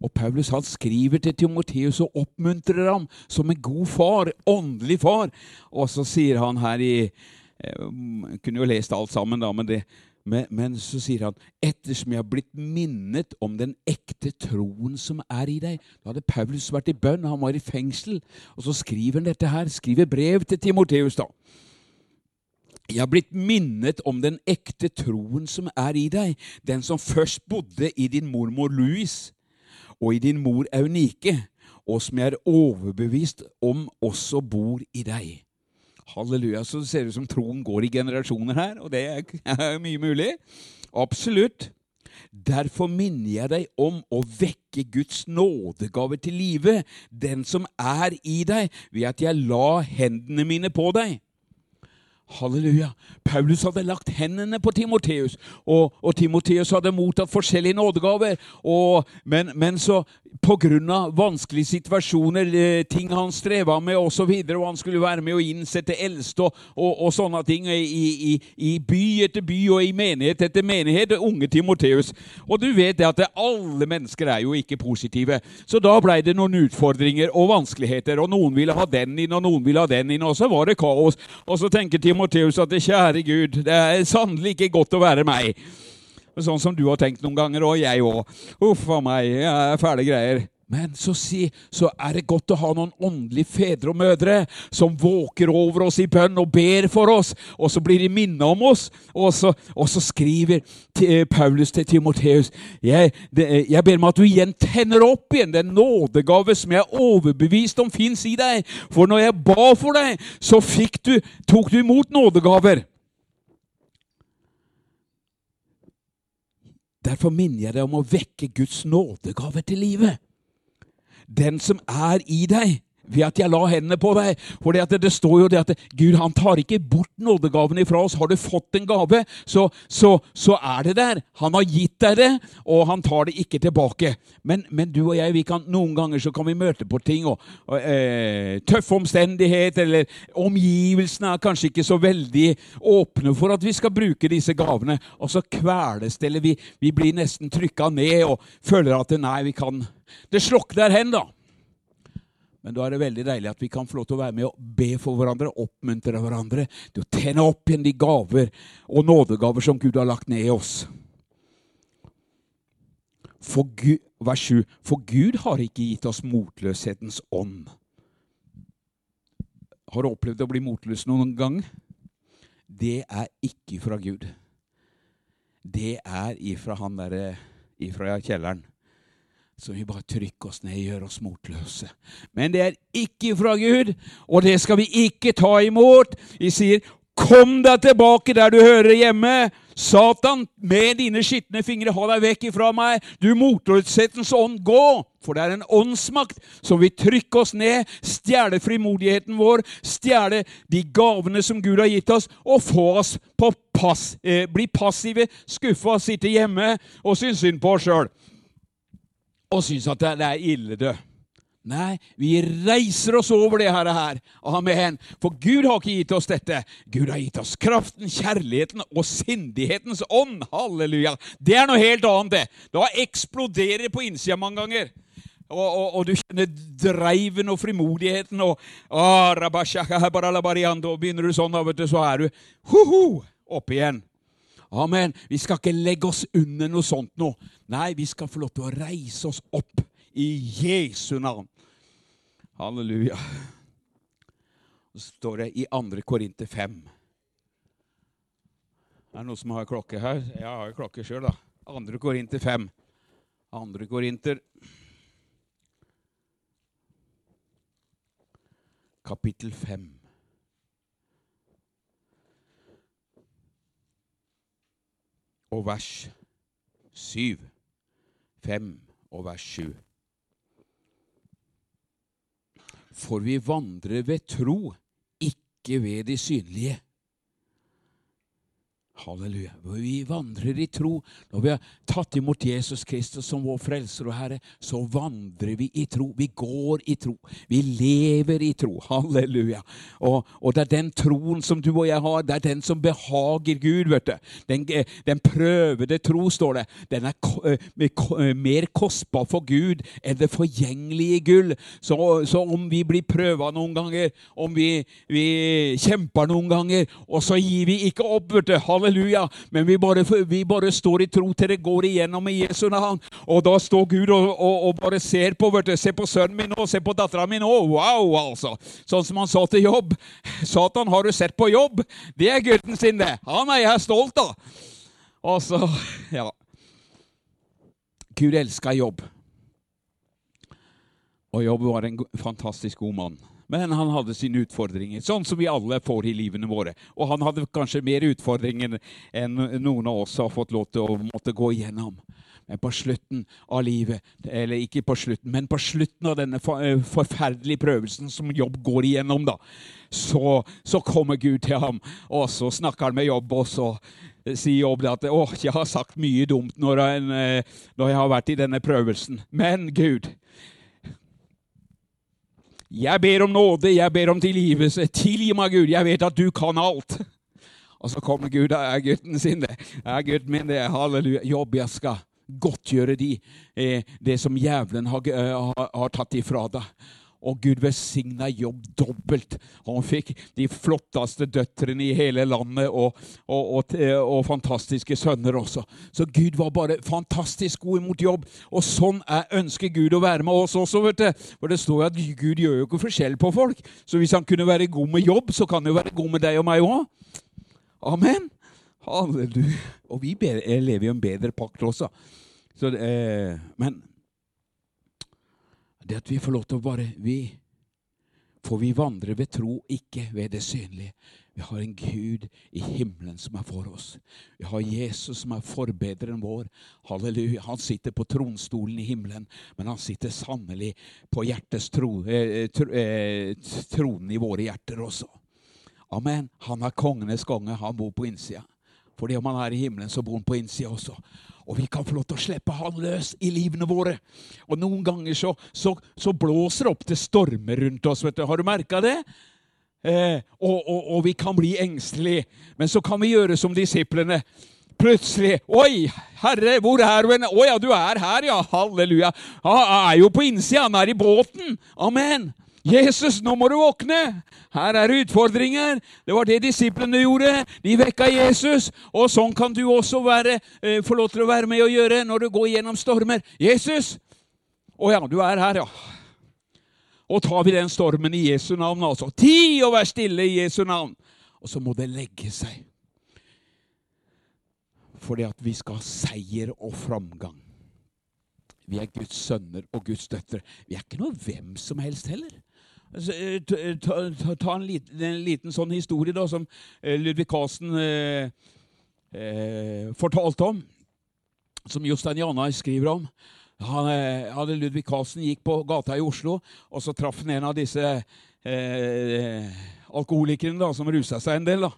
Og Paulus han skriver til Timoteus og oppmuntrer ham som en god far, åndelig far. Og så sier han her i Jeg eh, kunne jo lest alt sammen, da, men det, men, men, så sier han ettersom jeg har blitt minnet om den ekte troen som er i deg. Da hadde Paulus vært i bønn, han var i fengsel. Og så skriver han dette her, skriver brev til Timoteus. da. Jeg har blitt minnet om den ekte troen som er i deg, den som først bodde i din mormor Louis og i din mor Eunike, og som jeg er overbevist om også bor i deg. Halleluja. Så det ser ut som troen går i generasjoner her, og det er mye mulig. Absolutt. Derfor minner jeg deg om å vekke Guds nådegave til live, den som er i deg, ved at jeg la hendene mine på deg. Halleluja. Paulus hadde lagt hendene på Timoteus, og, og Timoteus hadde mottatt forskjellige nådegaver. Og, men, men så pga. vanskelige situasjoner, eh, ting han streva med osv., og, så og han skulle være med å innsette eldste og, og, og, sånne ting i, i, i, by etter by og i menighet etter menighet. Unge Timoteus. Og du vet det at alle mennesker er jo ikke positive. Så da blei det noen utfordringer og vanskeligheter, og noen ville ha den inn, og noen ville ha den inn, og så var det kaos. Og så tenker Timoteus at kjære Gud, det er sannelig ikke godt å være meg. Sånn som du har tenkt noen ganger, og jeg òg. Uff a meg, jeg er fæle greier. Men så, si, så er det godt å ha noen åndelige fedre og mødre som våker over oss i bønn og ber for oss, og så blir de minnet om oss. Og så, og så skriver til Paulus til Timoteus jeg, jeg, ber meg at du igjen tenner opp igjen den nådegave som jeg er overbevist om fins i deg. For når jeg ba for deg, så du, tok du imot nådegaver. Derfor minner jeg deg om å vekke Guds nådegave til livet. Den som er i deg, ved at jeg la hendene på deg. For det, det, står jo det at Gud han tar ikke bort nådegaven ifra oss. Har du fått en gave, så, så, så, er det der. Han har gitt deg det, og han tar det ikke tilbake. Men, men du og jeg, kan, noen ganger så kan vi møte på ting. og, og eh, Tøffe omstendigheter, eller omgivelsene er kanskje ikke så veldig åpne for at vi skal bruke disse gavene. Og så kveles det, eller vi, vi blir nesten trykka ned og føler at nei, vi kan Det slokner hen, da. Men da er det veldig deilig at vi kan få lov til å være med og be for hverandre, oppmuntre hverandre til å tenne opp igjen de gaver og nådegaver som Gud har lagt ned i oss. For Gud, vers 7. For Gud har ikke gitt oss motløshetens ånd. Har du opplevd å bli motløs noen gang? Det er ikke fra Gud. det er ifra han derre ifra kjelleren. Så vi bare trykker oss ned og gjør oss motløse. Men det er ikke fra Gud, og det skal vi ikke ta imot. Vi sier, 'Kom deg tilbake der du hører hjemme'. Satan, med dine skitne fingre, ha deg vekk ifra meg. Du motløshetens ånd, gå! For det er en åndsmakt som vil trykke oss ned, stjele frimodigheten vår, stjele de gavene som Gud har gitt oss, og få oss på pass, eh, bli passive, skuffa, sitte hjemme og synes synd på oss sjøl og syns at det er ille, det. Nei, vi reiser oss over det her. Amen. For Gud har ikke gitt oss dette. Gud har gitt oss kraften, kjærligheten og sindighetens ånd. Halleluja. Det er noe helt annet, det. Da eksploderer det på innsida mange ganger. Og, og, og, du kjenner dreiven og frimodigheten og ah, Begynner du sånn, så er du ho-ho, oppe igjen. Amen. Vi skal ikke legge oss under noe sånt nå. Nei, vi skal få lov til å reise oss opp i Jesu navn. Halleluja. Så står det i 2. Korinter 5. Er det noen som har klokke her? Jeg har jo klokke sjøl, da. 2. Korinter 5. 2. Korinter kapittel 5. og vers 7. 5 og vers 7. For vi vandrer ved tro, ikke ved de synlige. Halleluja. Vi vandrer i tro. Når vi har tatt imot Jesus Kristus som vår frelser og Herre, så vandrer vi i tro. Vi går i tro. Vi lever i tro. Halleluja. Og, og det er den troen som du og jeg har, det er den som behager Gud. vet du. Den, den prøvede tro, står det. Den er eh, eh, mer kostbar for Gud enn det forgjengelige gull. Så, så om vi blir prøva noen ganger, om vi, vi kjemper noen ganger, og så gir vi ikke opp, vet du. Halleluja halleluja. Men vi bare, vi bare, står i tro til det går igjennom i Jesu navn. Og da står Gud og, og, og bare ser på vet du, Se på sønnen min nå, se på dattera mi nå. Wow, altså. Sånn som han sa til jobb. Satan, har du sett på jobb? Det er gutten sin, det. Han er jeg stolt av. Og ja. Gud elska jobb. Og Jobb var en fantastisk god mann. Men han hadde sine utfordringer, sånn som vi alle får i livene våre. Og han hadde kanskje mer utfordringer enn noen av oss har fått lov til å måtte gå igjennom. Men på slutten av livet, eller ikke på slutten, men på slutten av denne eh, forferdelige prøvelsen som Jobb går igjennom, da, så, så kommer Gud til ham, og så snakker han med Jobb, og så sier Jobb at å, jeg har sagt mye dumt når jeg, eh, når jeg har vært i denne prøvelsen. Men Gud, jeg ber om nåde, jeg ber om tilgivelse. Tilgi meg, Gud, jeg vet at du kan alt. Og så kommer Gud, det er gutten sin, det. er gutten min, det. Halleluja. Jobb, jeg skal godtgjøre de, eh, det som jævelen har, eh, har, har tatt ifra deg. Og Gud velsigna Jobb dobbelt. Han fikk de flotteste døtrene i hele landet og, og, og, og, fantastiske sønner også. Så Gud var bare fantastisk god imot Jobb. Og sånn er, ønsker Gud å være med oss også. vet du. For det står jo at Gud gjør jo ikke forskjell på folk. Så hvis han kunne være god med Jobb, så kan han jo være god med deg og meg òg. Amen. Halleluja. Og vi lever jo en bedre pakt også. Så, eh, men det at vi får lov til å være vi, For vi vandrer ved tro, ikke ved det synlige. Vi har en Gud i himmelen som er for oss. Vi har Jesus som er forbederen vår. Halleluja. Han sitter på tronstolen i himmelen, men han sitter sannelig på tro, eh, tro, eh, tronen i våre hjerter også. Amen. Han er kongenes konge. Han bor på innsida. Fordi om han er i himmelen, så bor han på innsida også. Og vi kan få lov til å slippe han løs i livene våre. Og noen ganger så, så, så blåser det opp til stormer rundt oss. vet du. Har du merka det? Eh, og, og, og, vi kan bli engstelige. Men så kan vi gjøre som disiplene. Plutselig Oi, Herre, hvor er du? Å ja, du er her, ja. Halleluja. Han er jo på innsida. Han er i båten. Amen. 'Jesus, nå må du våkne! Her er utfordringer!' Det var det disiplene gjorde. De vekka Jesus. Og sånn kan du også være, eh, få lov til å være med og gjøre når du går gjennom stormer. 'Jesus!' 'Å ja, du er her, ja.' Og tar vi den stormen i Jesu navn, altså. Ti å være stille i Jesu navn. Og så må det legge seg. fordi at vi skal ha seier og framgang. Vi er Guds sønner og Guds døtre. Vi er ikke noe hvem som helst heller. Altså, eh, ta, ta, ta en, liten, en, liten, sånn historie da, som eh, Ludvig Carlsen eh, eh, fortalte om. Som Jostein Janai skriver om. Han, eh, hadde Ludvig Carlsen gikk på gata i Oslo, og så traff han en av disse eh, alkoholikerne da, som rusa seg en del. da.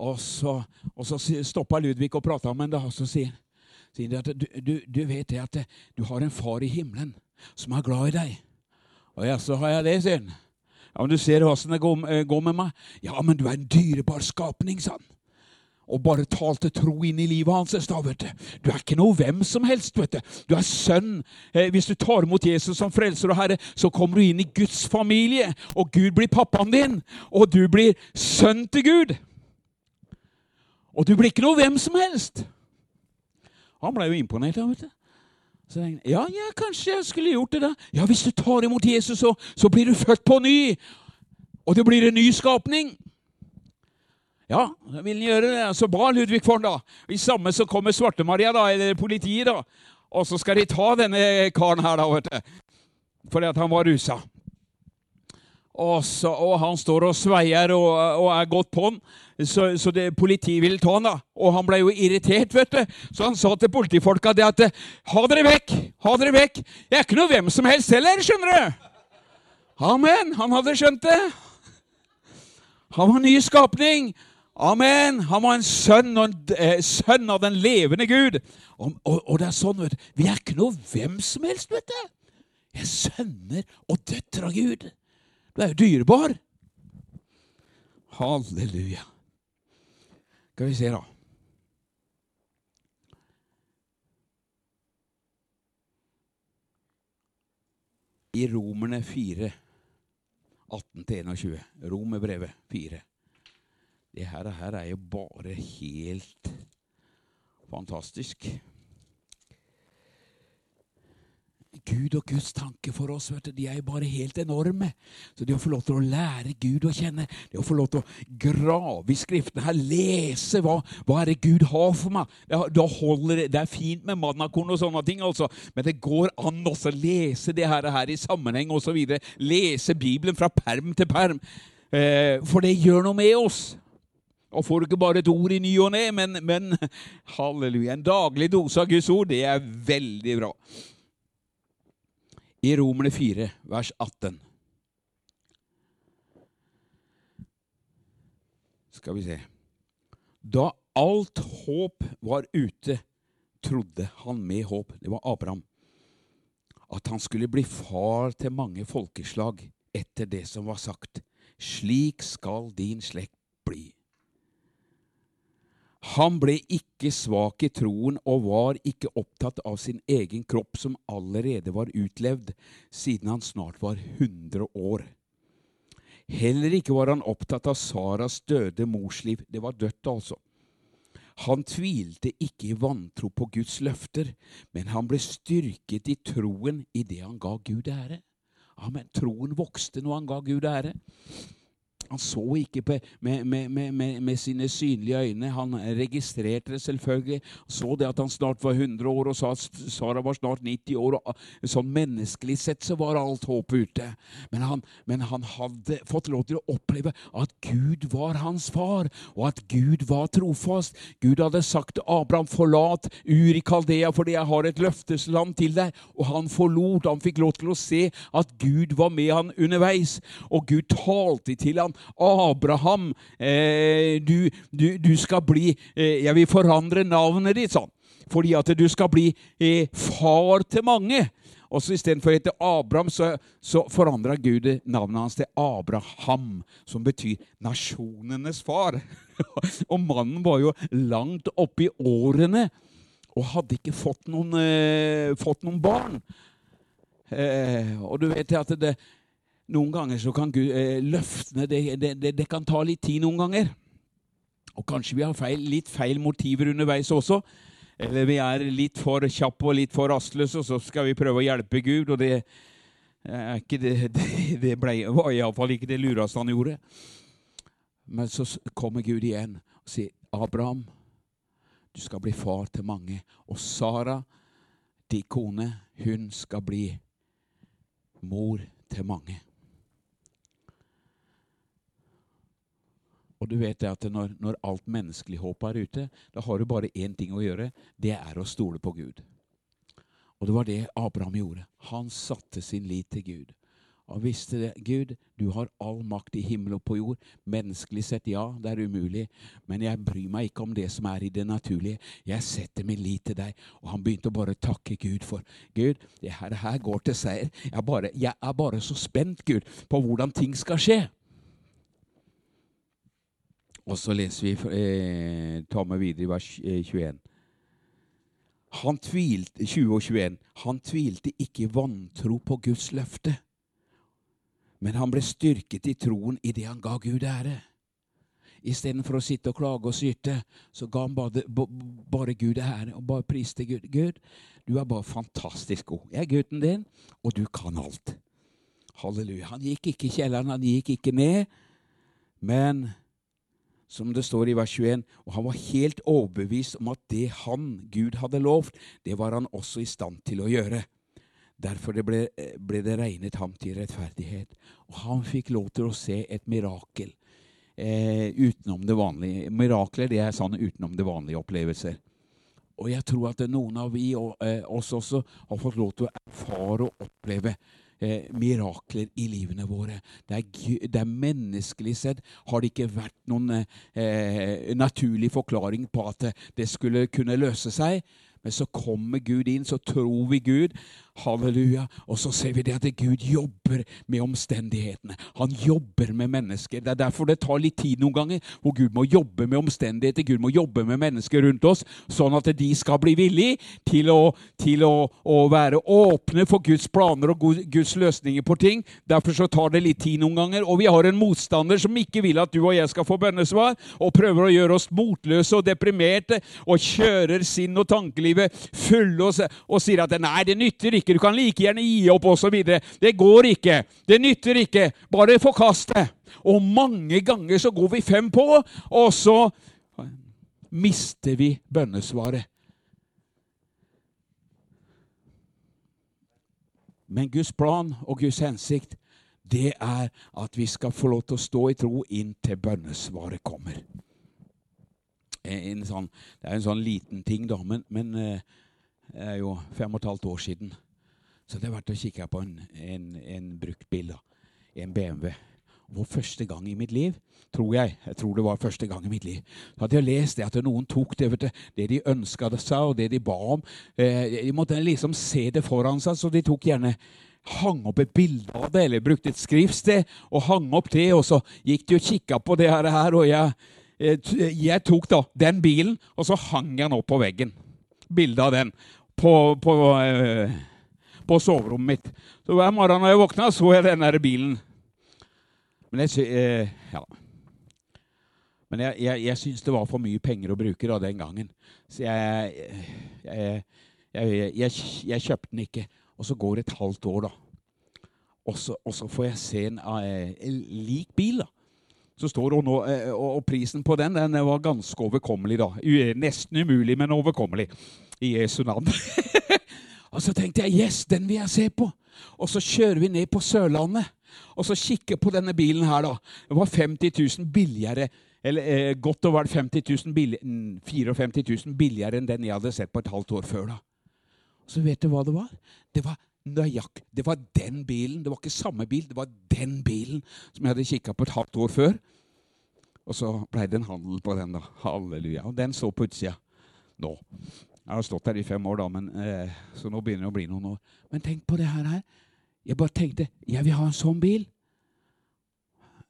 Og så, og så stoppa Ludvig og prata med ham, og så sier han at du, du, du vet det at du har en far i himmelen som er glad i deg. Og ja, så har jeg det, sier han. Ja, men du ser åssen det eh, går, med meg. Ja, men du er en dyrebar skapning, sa han. Og bare talte tro inn i livet hans. Da, vet du. du er ikke noe hvem som helst. vet Du Du er sønn. Eh, hvis du tar imot Jesus som frelser og herre, så kommer du inn i Guds familie. Og Gud blir pappaen din. Og du blir sønn til Gud. Og du blir ikke noe hvem som helst. Han ble jo imponert. vet du. Så jeg, ja, ja, kanskje jeg skulle gjort det. da. Ja, Hvis du tar imot Jesus, så, så blir du født på ny. Og det blir en ny skapning. Ja, vil han gjøre det? Så ba Ludvig for da. I samme så kommer Svarte-Maria, da, eller politiet, da. Og så skal de ta denne karen her, da, vet du. Fordi at han var rusa. Og, så, og han står og sveier og, og er godt på han. Så, så det, politiet ville ta han da. Og han ble jo irritert, vet du. Så han sa til politifolka det at Ha dere vekk! Ha dere vekk! Jeg er ikke noe hvem som helst heller, skjønner du. Amen. Han hadde skjønt det. Han var en ny skapning. Amen. Han var en sønn, en, eh, sønn av den levende Gud. Og, og, det er sånn, vet du. Vi er ikke noe hvem som helst, vet du. Jeg er sønner og døtre av Gud. Du er jo dyrebar. Halleluja. Skal vi se, da. I Romerne 4, 18-21. Romerbrevet 4. Det her, her er jo bare helt fantastisk. Gud og Guds tanke for oss vet du, de er jo bare helt enorme. Så det å få lov til å lære Gud å kjenne, det å få lov til å grave i Skriftene her, lese hva, hva er det Gud har for meg Da holder det, er fint med mannakorn og sånne ting, altså, men det går an også å lese det her, her i sammenheng osv. Lese Bibelen fra perm til perm. Eh, for det gjør noe med oss. Og får du ikke bare et ord i ny og ne, men, men halleluja, en daglig dose av Guds ord, det er veldig bra i Romerne 4, vers 18. Skal vi se Da alt håp var ute, trodde han med håp Det var Abraham. At han skulle bli far til mange folkeslag etter det som var sagt. Slik skal din slekt. Han ble ikke svak i troen og var ikke opptatt av sin egen kropp, som allerede var utlevd, siden han snart var 100 år. Heller ikke var han opptatt av Saras døde morsliv. Det var dødt, altså. Han tvilte ikke i vantro på Guds løfter, men han ble styrket i troen i det han ga Gud ære. Amen. Troen vokste når han ga Gud ære. Han så ikke på, med, med, med, med, sine synlige øyne. Han registrerte det selvfølgelig. Så det at han snart var 100 år, og sa at Sara var snart 90 år. og Sånn menneskelig sett så var alt håp ute. Men han, men han hadde fått lov til å oppleve at Gud var hans far, og at Gud var trofast. Gud hadde sagt til Abraham, 'Forlat Ur i Kaldea, fordi jeg har et løftesland til deg.' Og han forlot. Han fikk lov til å se at Gud var med han underveis. Og Gud talte til han Abraham, eh, du, du, du, skal bli eh, Jeg vil forandre navnet ditt, sånn. Fordi at du skal bli eh, far til mange. Og så Istedenfor å hete Abraham, så, så forandra Gud navnet hans til Abraham, som betyr nasjonenes far. og mannen var jo langt oppe i årene og hadde ikke fått noen, eh, fått noen barn. Eh, og du vet at det, noen ganger så kan Gud, eh, løftene det, det, det, det, kan ta litt tid noen ganger. Og kanskje vi har feil, litt feil motiver underveis også. Eller vi er litt for kjappe og litt for rastløse, og så skal vi prøve å hjelpe Gud. Og det, er ikke det, det, ble, var iallfall ikke det lureste han gjorde. Men så kommer Gud igjen og sier, 'Abraham, Du skal bli far til mange. Og Sara, din kone, hun skal bli mor til mange. Og du vet at når, når alt menneskelig håp er ute, da har du bare én ting å gjøre. Det er å stole på Gud. Og det var det Abraham gjorde. Han satte sin lit til Gud. Og visste det. Gud, du har all makt i himmel og på jord. Menneskelig sett, ja, det er umulig. Men jeg bryr meg ikke om det som er i det naturlige. Jeg setter min lit til deg. Og han begynte å bare takke Gud for Gud, det her, her går til seier. Jeg, bare, jeg er bare så spent, Gud, på hvordan ting skal skje. Og så leser vi eh, Ta med videre i vers 21. Eh, han tvilte, 20 og 21. Han tvilte ikke i vantro på Guds løfte, men han ble styrket i troen i det han ga Gud ære. Istedenfor å sitte og klage og syte, så ga han bare, bare Gud ære og bare priste Gud. Gud, du er bare fantastisk god. Jeg er gutten din, og du kan alt. Halleluja. Han gikk ikke i kjelleren, han gikk ikke ned, men som det står i vers 21, og han var helt overbevist om at det han, Gud, hadde lovt, det var han også i stand til å gjøre. Derfor det ble, ble, det regnet ham til rettferdighet. Og han fikk lov til å se et mirakel eh, utenom det vanlige. Mirakler det er sånn utenom det vanlige opplevelser. Og jeg tror at noen av vi, og, eh, oss også, har fått lov til å erfare og oppleve eh, mirakler i livene våre. Det er, det er, menneskelig sett har det ikke vært noen eh, naturlig forklaring på at det skulle kunne løse seg. Men så kommer Gud inn, så tror vi Gud. Halleluja. Og så ser vi det at Gud jobber med omstendighetene. Han jobber med mennesker. Det er derfor det tar litt tid noen ganger, hvor Gud må jobbe med omstendigheter. Gud må jobbe med mennesker rundt oss, sånn at de skal bli villige til å, til å, å være åpne for Guds planer og Guds løsninger på ting. Derfor så tar det litt tid noen ganger. Og vi har en motstander som ikke vil at du og jeg skal få bønnesvar, og prøver å gjøre oss motløse og deprimerte, og kjører sinn og tankeliv livet fulle og, og sier at nei, det nytter ikke, du kan like gjerne gi opp osv. Det går ikke. Det nytter ikke. Bare forkast det. Og mange ganger så går vi fem på, og så mister vi bønnesvaret. Men Guds plan og Guds hensikt, det er at vi skal få lov til å stå i tro inntil bønnesvaret kommer sånn, det er en sånn liten ting, da, men, men eh, det er jo fem og et halvt år siden. Så det er verdt å kikke på en, en, en brukt bil. da, En BMW. For første gang i mitt liv, tror jeg, jeg tror det var første gang i mitt liv, så hadde jeg lest det at noen tok det, du, det de ønska seg, og det de ba om. Eh, de måtte liksom se det foran seg, så de tok gjerne hang opp et bilde av det, eller brukte et skriftsted og hang opp det, og så gikk de og kikka på det her, og jeg jeg tok da den bilen, og så hang den opp på veggen. Bilde av den på, på, eh, på, soverommet mitt. Så hver morgen når jeg våkna, så jeg den der bilen. Men jeg, eh, ja. Men jeg, jeg, jeg syns det var for mye penger å bruke da, den gangen. Så jeg, jeg, kjøpte den ikke. Og så går det et halvt år, da. Og så, og så får jeg se en, en lik bil. da så står hun og, eh, og, prisen på den den var ganske overkommelig. da. Nesten umulig, men overkommelig. I Jesu navn. og så tenkte jeg yes, den vil jeg se på. Og så kjører vi ned på Sørlandet og så kikker på denne bilen her. da. Det var 50 000 billigere eller eh, godt og vel 50 000 billig, 54 000 billigere enn den jeg hadde sett på et halvt år før. da. Så vet du hva det var? Det var nøyaktig. Det var den bilen. Det var ikke samme bil, det var den bilen som jeg hadde kikka på et halvt år før. Og så blei det en handel på den, da. Halleluja. Og den så på utsida nå. Jeg har stått der i fem år, da, men, eh, så nå begynner det å bli noen år. Men tenk på det her. Jeg bare tenkte jeg vil ha en sånn bil.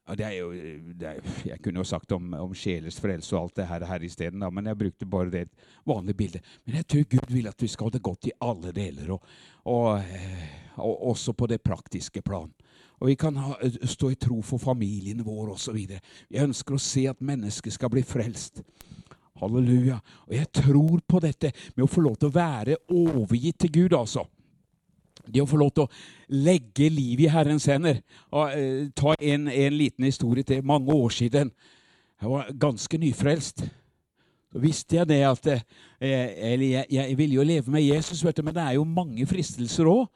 Ja, det er jo, det er, jeg kunne jo sagt om, om sjelers frelse og alt det her, her isteden, men jeg brukte bare det vanlige bildet. Men jeg tror Gud vil at vi skal ha det godt i alle deler, og, og, eh, og også på det praktiske plan. Og vi kan ha, stå i tro for familien vår osv. Vi ønsker å se at mennesket skal bli frelst. Halleluja. Og jeg tror på dette med å få lov til å være overgitt til Gud, altså. Det å få lov til å legge livet i Herrens hender. Og, eh, ta en, en, liten historie til. Mange år siden. Jeg var ganske nyfrelst. Så visste jeg det at eh, Eller jeg, jeg ville jo leve med Jesus, du, men det er jo mange fristelser òg.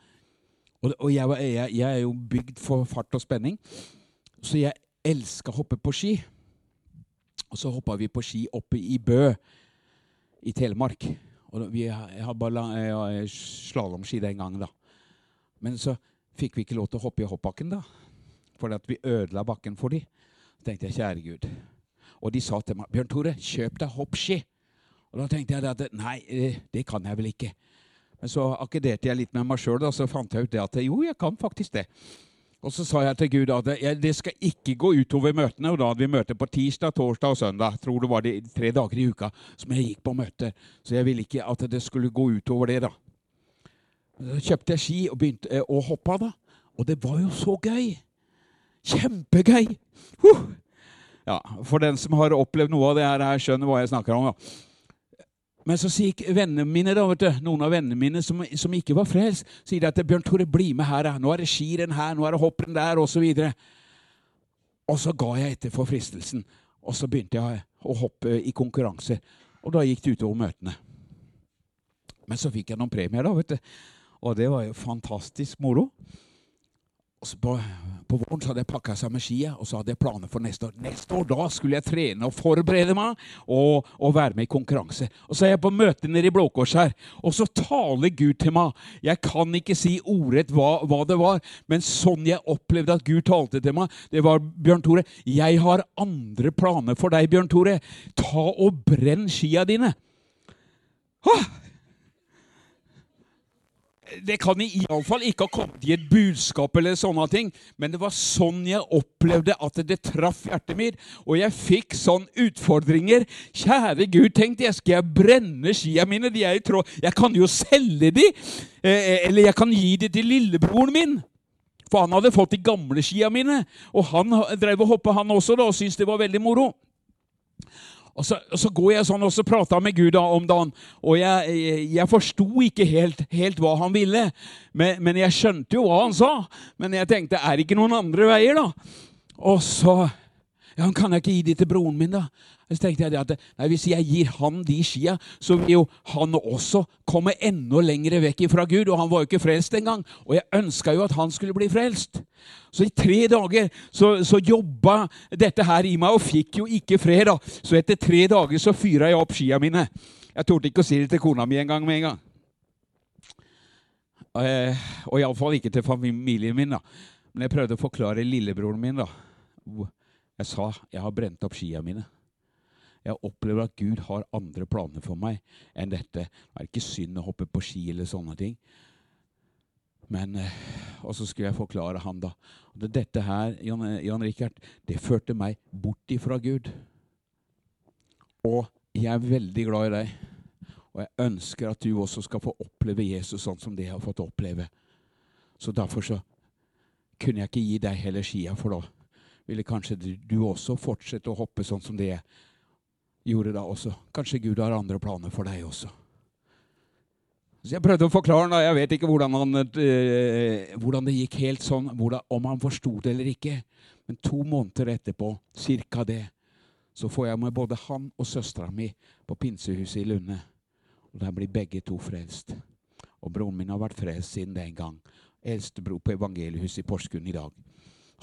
Og, og jeg, jeg, jeg, er jo bygd for fart og spenning, så jeg elska å hoppe på ski. Og så hoppa vi på ski oppe i Bø i Telemark. Og vi, har bare slalåmski den gangen, da. Men så fikk vi ikke lov til å hoppe i hoppbakken, da. Fordi at vi ødela bakken for dem. Så tenkte jeg, kjære Gud. Og de sa til meg, 'Bjørn Tore, kjøp deg hoppski'. Og da tenkte jeg at nei, eh, det kan jeg vel ikke. Men så akkederte jeg litt med meg sjøl, og så fant jeg ut det at jo, jeg kan faktisk det. Og så sa jeg til Gud at det skal ikke gå utover møtene. Og da hadde vi møte på tirsdag, torsdag og søndag. Tror det var de tre dager i uka som jeg gikk på møter. Så jeg ville ikke at det skulle gå utover det, da. Så kjøpte jeg ski og begynte eh, å hoppe, da. Og det var jo så gøy! Kjempegøy! Huh! Ja, For den som har opplevd noe av det her, skjønner hva jeg snakker om. da. Men så sier vennene mine, da, vet du, noen av vennene mine som, som ikke var frelst, sier de at 'Bjørn Tore, bli med her. Nå er det skirenn her, nå er det hopprenn der', osv. Og, og så ga jeg etter for fristelsen, og så begynte jeg å hoppe i konkurranser. Og da gikk det utover møtene. Men så fikk jeg noen premier, da, vet du. Og det var jo fantastisk moro. På, på, våren så hadde jeg pakka sammen skia og så hadde jeg planer for neste år. Neste år da skulle jeg trene og forberede meg og, og være med i konkurranse. Og Så er jeg på møte nede i Blå Kors her, og så taler Gud til meg. Jeg kan ikke si ordrett hva, hva, det var, men sånn jeg opplevde at Gud talte til meg, det var Bjørn Tore, jeg har andre planer for deg, Bjørn Tore. Ta og brenn skia dine. Ah! Det kan iallfall ikke ha kommet i et budskap, eller sånne ting, men det var sånn jeg opplevde at det traff hjertet mitt. Og jeg fikk sånn utfordringer. Kjære Gud, tenkte jeg, skal jeg brenne skia mine? De er i tråd. Jeg kan jo selge de, eh, eller jeg kan gi de til lillebroren min. For han hadde fått de gamle skia mine, og han drev og hoppa, han også, da, og syntes det var veldig moro. Og så, og så, går jeg sånn og så prater med Gud om dagen, og jeg, jeg, jeg forsto ikke helt, helt, hva han ville. Men, men, jeg skjønte jo hva han sa. Men jeg tenkte, er det ikke noen andre veier, da? Og så ja, Kan jeg ikke gi de til broren min, da? Så tenkte jeg at nei, Hvis jeg gir han de skia, så vil jo han også komme enda lenger vekk fra Gud. Og han var jo ikke frelst engang. Og jeg ønska jo at han skulle bli frelst. Så i tre dager så, så jobba dette her i meg, og fikk jo ikke fred. da. Så etter tre dager så fyra jeg opp skia mine. Jeg torde ikke å si det til kona mi en gang med en gang. Eh, og iallfall ikke til familien min. da. Men jeg prøvde å forklare lillebroren min. da. Jeg sa jeg har brent opp skia mine. Jeg opplever at Gud har andre planer for meg enn dette. Det er ikke synd å hoppe på ski eller sånne ting. Men, eh, Og så skulle jeg forklare han da. at dette her, Jan, Jan Rikard, det førte meg bort ifra Gud. Og jeg er veldig glad i deg. Og jeg ønsker at du også skal få oppleve Jesus sånn som det jeg har fått oppleve. Så derfor så kunne jeg ikke gi deg heller skia, for da ville kanskje du, også fortsette å hoppe sånn som det gjorde da også. Kanskje Gud har andre planer for deg også. Så Jeg prøvde å forklare da, jeg vet ikke hvordan, han, øh, hvordan det gikk helt sånn, hvordan, om han forsto det eller ikke. Men to måneder etterpå, cirka det, så får jeg med både han og søstera mi på pinsehuset i Lunde. Og Der blir begge to frelst. Og broren min har vært frelst siden den gang. Eldstebror på evangeliehuset i Porsgrunn i dag.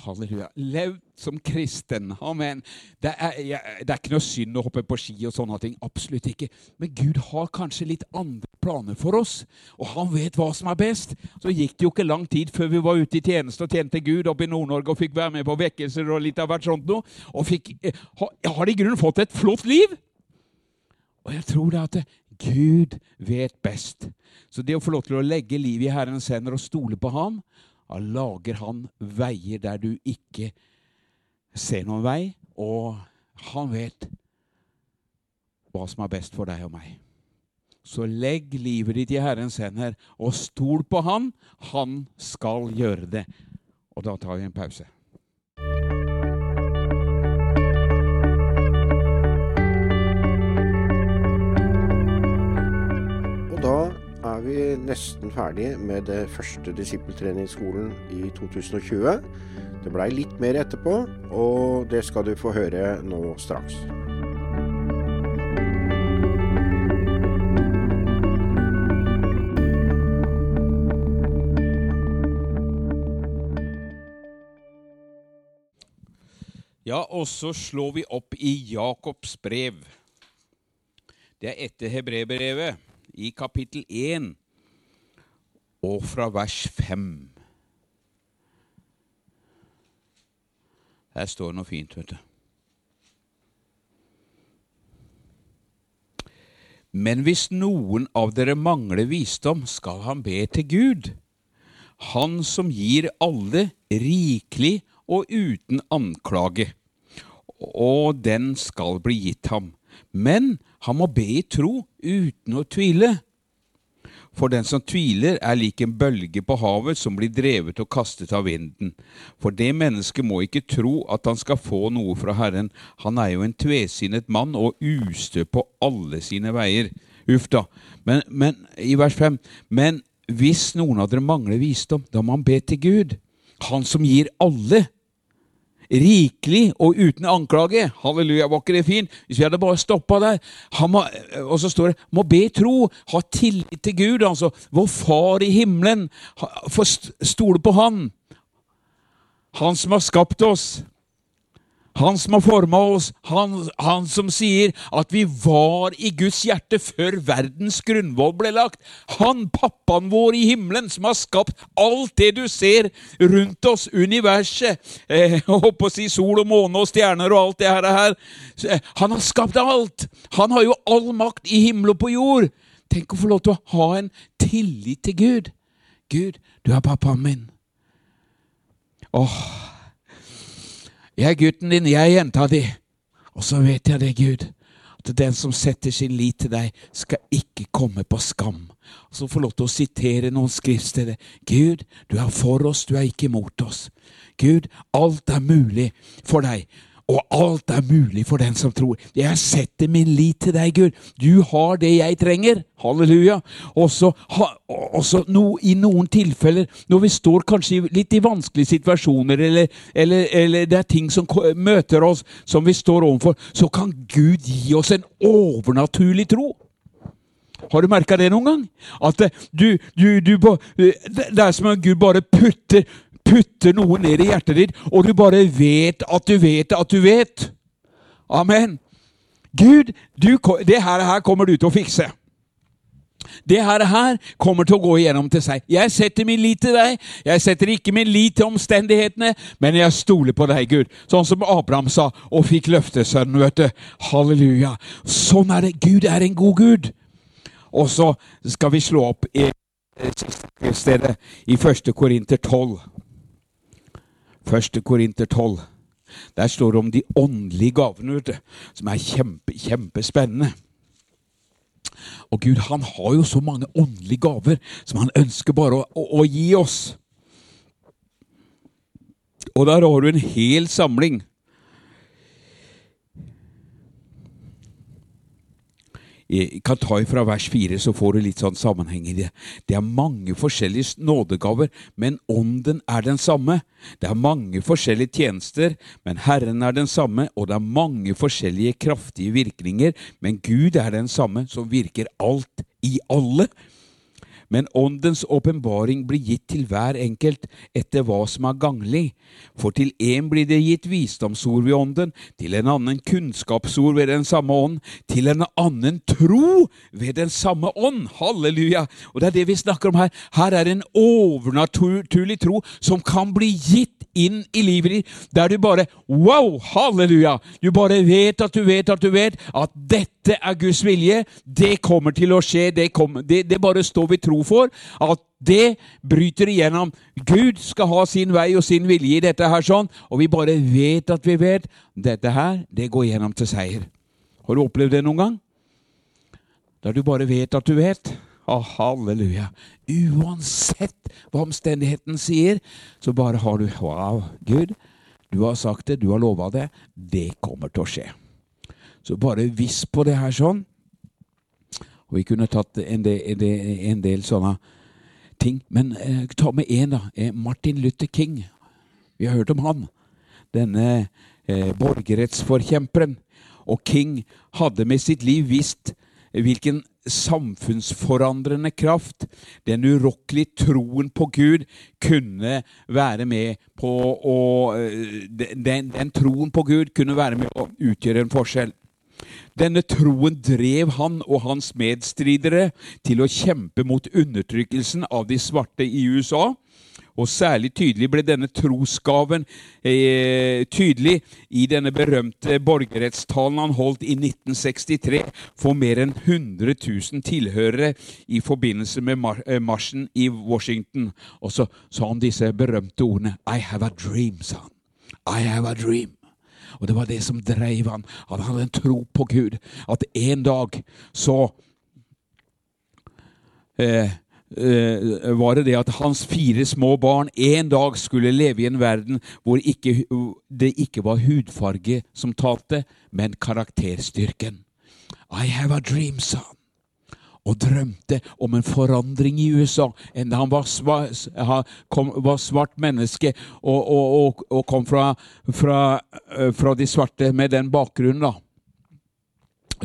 Halleluja. Levd som kristen. Amen. Det er, det er, ikke noe synd å hoppe på ski og sånne ting. Absolutt ikke. Men Gud har kanskje litt andre planer for oss, og han vet hva som er best. Så gikk det jo ikke lang tid før vi var ute i tjeneste og tjente Gud oppe i Nord-Norge og fikk være med på vekkelser og litt av hvert sånt noe. Og fikk, eh, har de i grunnen fått et flott liv. Og jeg tror det at Gud vet best. Så det å få lov til å legge livet i Herrens hender og stole på Ham, da lager han veier der du ikke ser noen vei, og han vet hva som er best for deg og meg. Så legg livet ditt i Herrens hender, og stol på Han. Han skal gjøre det. Og da tar vi en pause. vi nesten ferdig med det første disippeltreningsskolen i 2020. Det blei litt mer etterpå, og det skal du få høre nå straks. Ja, og så slår vi opp i Jakobs brev. Det er etter hebreerbrevet, i kapittel 1, og fra vers 5. Her står det noe fint, vet du. Men hvis noen av dere mangler visdom, skal han be til Gud, han som gir alle rikelig og uten anklage, og den skal bli gitt ham. Men han må be i tro uten å tvile. For den som tviler, er lik en bølge på havet som blir drevet og kastet av vinden. For det mennesket må ikke tro at han skal få noe fra Herren. Han er jo en tvesinnet mann og ustø på alle sine veier. Uff da. Men, men i vers 5 Men hvis noen av dere mangler visdom, da må han be til Gud. Han som gir alle rikelig og uten anklage. Halleluja, var ikke det fint? Hvis vi hadde bare stoppa der. Må, og så står det må be tro, ha tillit til Gud, altså. Vår Far i himmelen. Få stole på Han. Han som har skapt oss. Han som har forma oss, han, han, som sier at vi var i Guds hjerte før verdens grunnvoll ble lagt. Han, pappaen vår i himmelen, som har skapt alt det du ser rundt oss, universet, eh, å si sol og måne og stjerner og alt det her. Han har skapt alt! Han har jo all makt i himmel og på jord. Tenk å få lov til å ha en tillit til Gud. Gud, du er pappaen min. Åh, jeg er gutten din, jeg er jenta di. Og så vet jeg det, Gud, at den som setter sin lit til deg, skal ikke komme på skam. Og så få lov til å sitere noen skriftsteder. Gud, du er for oss, du er ikke imot oss. Gud, alt er mulig for deg og alt er mulig for den som tror. Jeg setter min lit til deg, Gud. Du har det jeg trenger. Halleluja. Også, også no, i noen tilfeller, når vi står kanskje litt i vanskelige situasjoner, eller, eller, eller, det er ting som møter oss som vi står overfor, så kan Gud gi oss en overnaturlig tro. Har du merka det noen gang? At du, du, du, det er som om Gud bare putter putter noe ned i hjertet ditt, og du bare vet at du vet at du vet. Amen. Gud, du, det her, her kommer du til å fikse. Det her, her kommer til å gå igjennom til seg. Jeg setter min lit til deg. Jeg setter ikke min lit til omstendighetene, men jeg stoler på deg, Gud. Sånn som Abraham sa, og fikk løftesønnen, vet du. Halleluja. Sånn er det. Gud er en god Gud. Og så skal vi slå opp i stedet i 1. Korinter 12. Første Korinter 12. Der står det om de åndelige gavene, som er kjempe, kjempespennende. Og Gud han har jo så mange åndelige gaver som han ønsker bare å, å, å gi oss. Og der har du en hel samling kan ta fra vers 4, så får du litt sånn sammenheng i det. Det er mange forskjellige nådegaver, men ånden er den samme. Det er mange forskjellige tjenester, men Herren er den samme, og det er mange forskjellige kraftige virkninger, men Gud er den samme, som virker alt i alle men åndens åpenbaring blir gitt til hver enkelt etter hva som er ganglig. For til én blir det gitt visdomsord ved ånden, til en annen kunnskapsord ved den samme ånd, til en annen tro ved den samme ånd. Halleluja! Og det er det vi snakker om her. Her er en overnaturlig tro som kan bli gitt inn i livet ditt, der du bare Wow! Halleluja! Du bare vet at du vet at du vet at dette er Guds vilje. Det kommer til å skje. Det, kommer, det, det bare står vi tro for. At det bryter igjennom. Gud skal ha sin vei og sin vilje i dette her sånn, og vi bare vet at vi vet. Dette her, det går gjennom til seier. Har du opplevd det noen gang? Der du bare vet at du vet. Oh, halleluja. Uansett hva omstendigheten sier, så bare har du Wow, Gud, du har sagt det, du har lova det. Det kommer til å skje. Så bare viss på det her sånn. Og vi kunne tatt en del, en del, en del sånne ting. Men eh, ta med én, da. Eh, Martin Luther King. Vi har hørt om han. Denne eh, borgerrettsforkjemperen. Og King hadde med sitt liv visst hvilken samfunnsforandrende kraft. Den urokkelige troen på Gud kunne være med på å eh, den, den troen på Gud kunne være med å utgjøre en forskjell. Denne troen drev han og hans medstridere til å kjempe mot undertrykkelsen av de svarte i USA og særlig tydelig ble denne trosgaven eh, tydelig i denne berømte borgerrettstalen han holdt i 1963 for mer enn 100 000 tilhørere i forbindelse med eh, marsjen i Washington. Og så sa han disse berømte ordene I have a dream, sa han. I have a dream. Og det var det som dreiv han. Han hadde en tro på Gud. At en dag så eh, uh, var det det at hans fire små barn en dag skulle leve i en verden hvor ikke, det ikke var hudfarge som talte, men karakterstyrken. I have a dream, han. Og drømte om en forandring i USA. Enda han var, svart, kom, var svart menneske og, og, og, kom fra, fra, eh, fra de svarte med den bakgrunnen, da.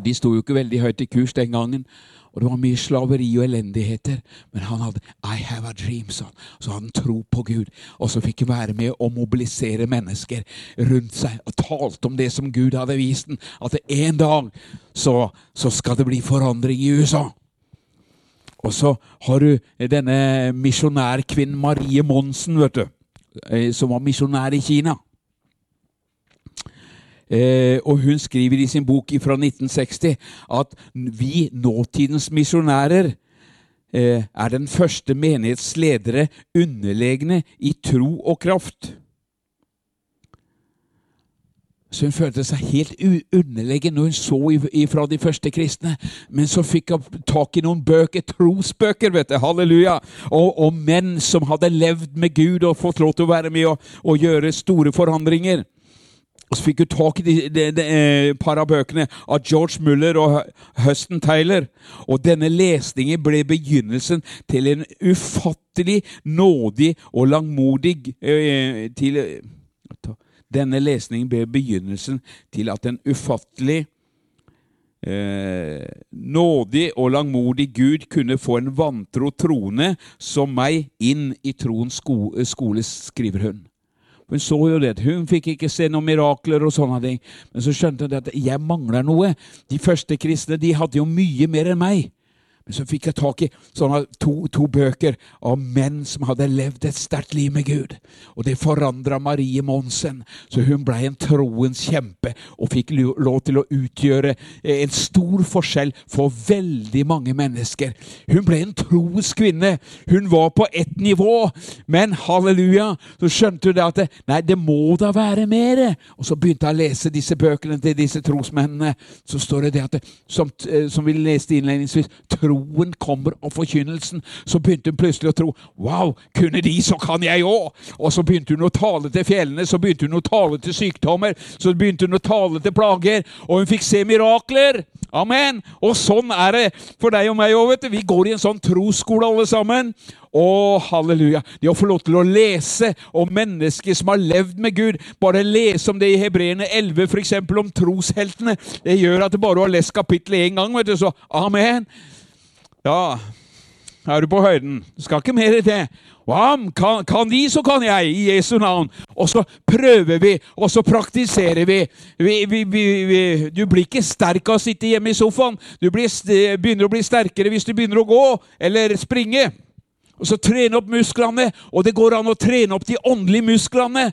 De sto jo ikke veldig høyt i kurs den gangen. Og det var mye slaveri og elendigheter. Men han hadde I have a dream, sånn. Så hadde han tro på Gud. Og så fikk han være med å mobilisere mennesker rundt seg og talte om det som Gud hadde vist ham. At en dag så, så skal det bli forandring i USA. Og så har du denne misjonærkvinnen Marie Monsen, vet du. Eh, som var misjonær i Kina. Eh, og hun skriver i sin bok fra 1960 at vi, nåtidens misjonærer, eh, er den første menighetsledere underlegne i tro og kraft. Så hun følte seg helt underlegen når hun så ifra de første kristne. Men så fikk hun tak i noen bøker, trosbøker, vet du, halleluja, og, og menn som hadde levd med Gud og fått lov til å være med og, og gjøre store forandringer. Og så fikk hun tak i de, de, de, de par av bøkene av George Muller og Huston Taylor. Og denne lesningen ble begynnelsen til en ufattelig nådig og langmodig eh, til, Denne lesningen ble begynnelsen til at en ufattelig eh, nådig og langmodig Gud kunne få en vantro troende som meg inn i troens sko skole, skriver hun. Hun så jo det. Hun fikk ikke se noen mirakler og sånne ting. Men så skjønte hun at jeg mangler noe. De første kristne de hadde jo mye mer enn meg. Men så fikk jeg tak i sånne to, to, bøker av menn som hadde levd et sterkt liv med Gud. Og det forandra Marie Monsen, så hun blei en troens kjempe og fikk lov til å utgjøre eh, en stor forskjell for veldig mange mennesker. Hun ble en troens kvinne. Hun var på ett nivå, men halleluja, så skjønte hun det at det, nei, det må da være mer. Og så begynte hun å lese disse bøkene til disse trosmennene. Så står det det at som, eh, som vi leste innledningsvis, tro troen kommer og forkynnelsen, så begynte hun plutselig å tro Wow, kunne de, så kan jeg òg! Og så begynte hun å tale til fjellene, så begynte hun å tale til sykdommer, så begynte hun å tale til plager, og hun fikk se mirakler! Amen! Og sånn er det for deg og meg òg, vet du. Vi går i en sånn trosskole alle sammen. Å, halleluja! Det å få lov til å lese om mennesker som har levd med Gud. Bare lese om det i Hebreerne 11, f.eks. om trosheltene. Det gjør at det bare har lest kapittelet én gang, vet du. Så amen. Ja, er du på høyden? Du Skal ikke mer i Wow, kan, kan, de, så kan jeg, i Jesu navn. Og så prøver vi, og så praktiserer vi. vi, vi, vi du blir ikke sterk av å sitte hjemme i sofaen. Du blir, begynner å bli sterkere hvis du begynner å gå eller springe. Og så trene opp musklene, og det går an å trene opp de åndelige musklene.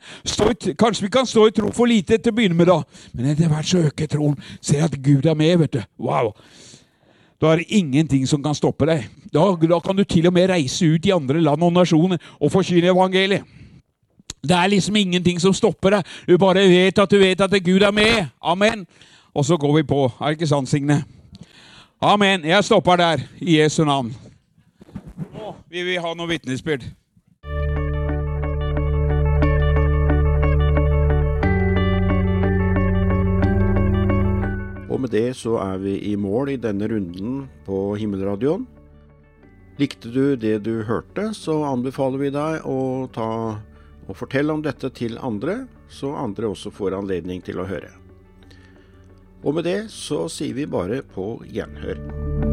Kanskje vi kan stå i tro for lite til å begynne med, da. Men etter hvert så øker troen. Ser at Gud er med, vet du. Wow. Da er det ingenting som kan stoppe deg. Da, da, kan du til og med reise ut i andre land og nasjoner og forkynne evangeliet. Det er liksom ingenting som stopper deg. Du bare vet at du vet at Gud er med. Amen. Og så går vi på. Er det ikke sant, Signe? Amen. Jeg stopper der, i Jesu navn. Nå vil vi ha noe vitnesbyrd. Og med det så er vi i mål i denne runden på Himmelradioen. Likte du det du hørte, så anbefaler vi deg å ta og fortelle om dette til andre, så andre også får anledning til å høre. Og med det så sier vi bare på gjenhør.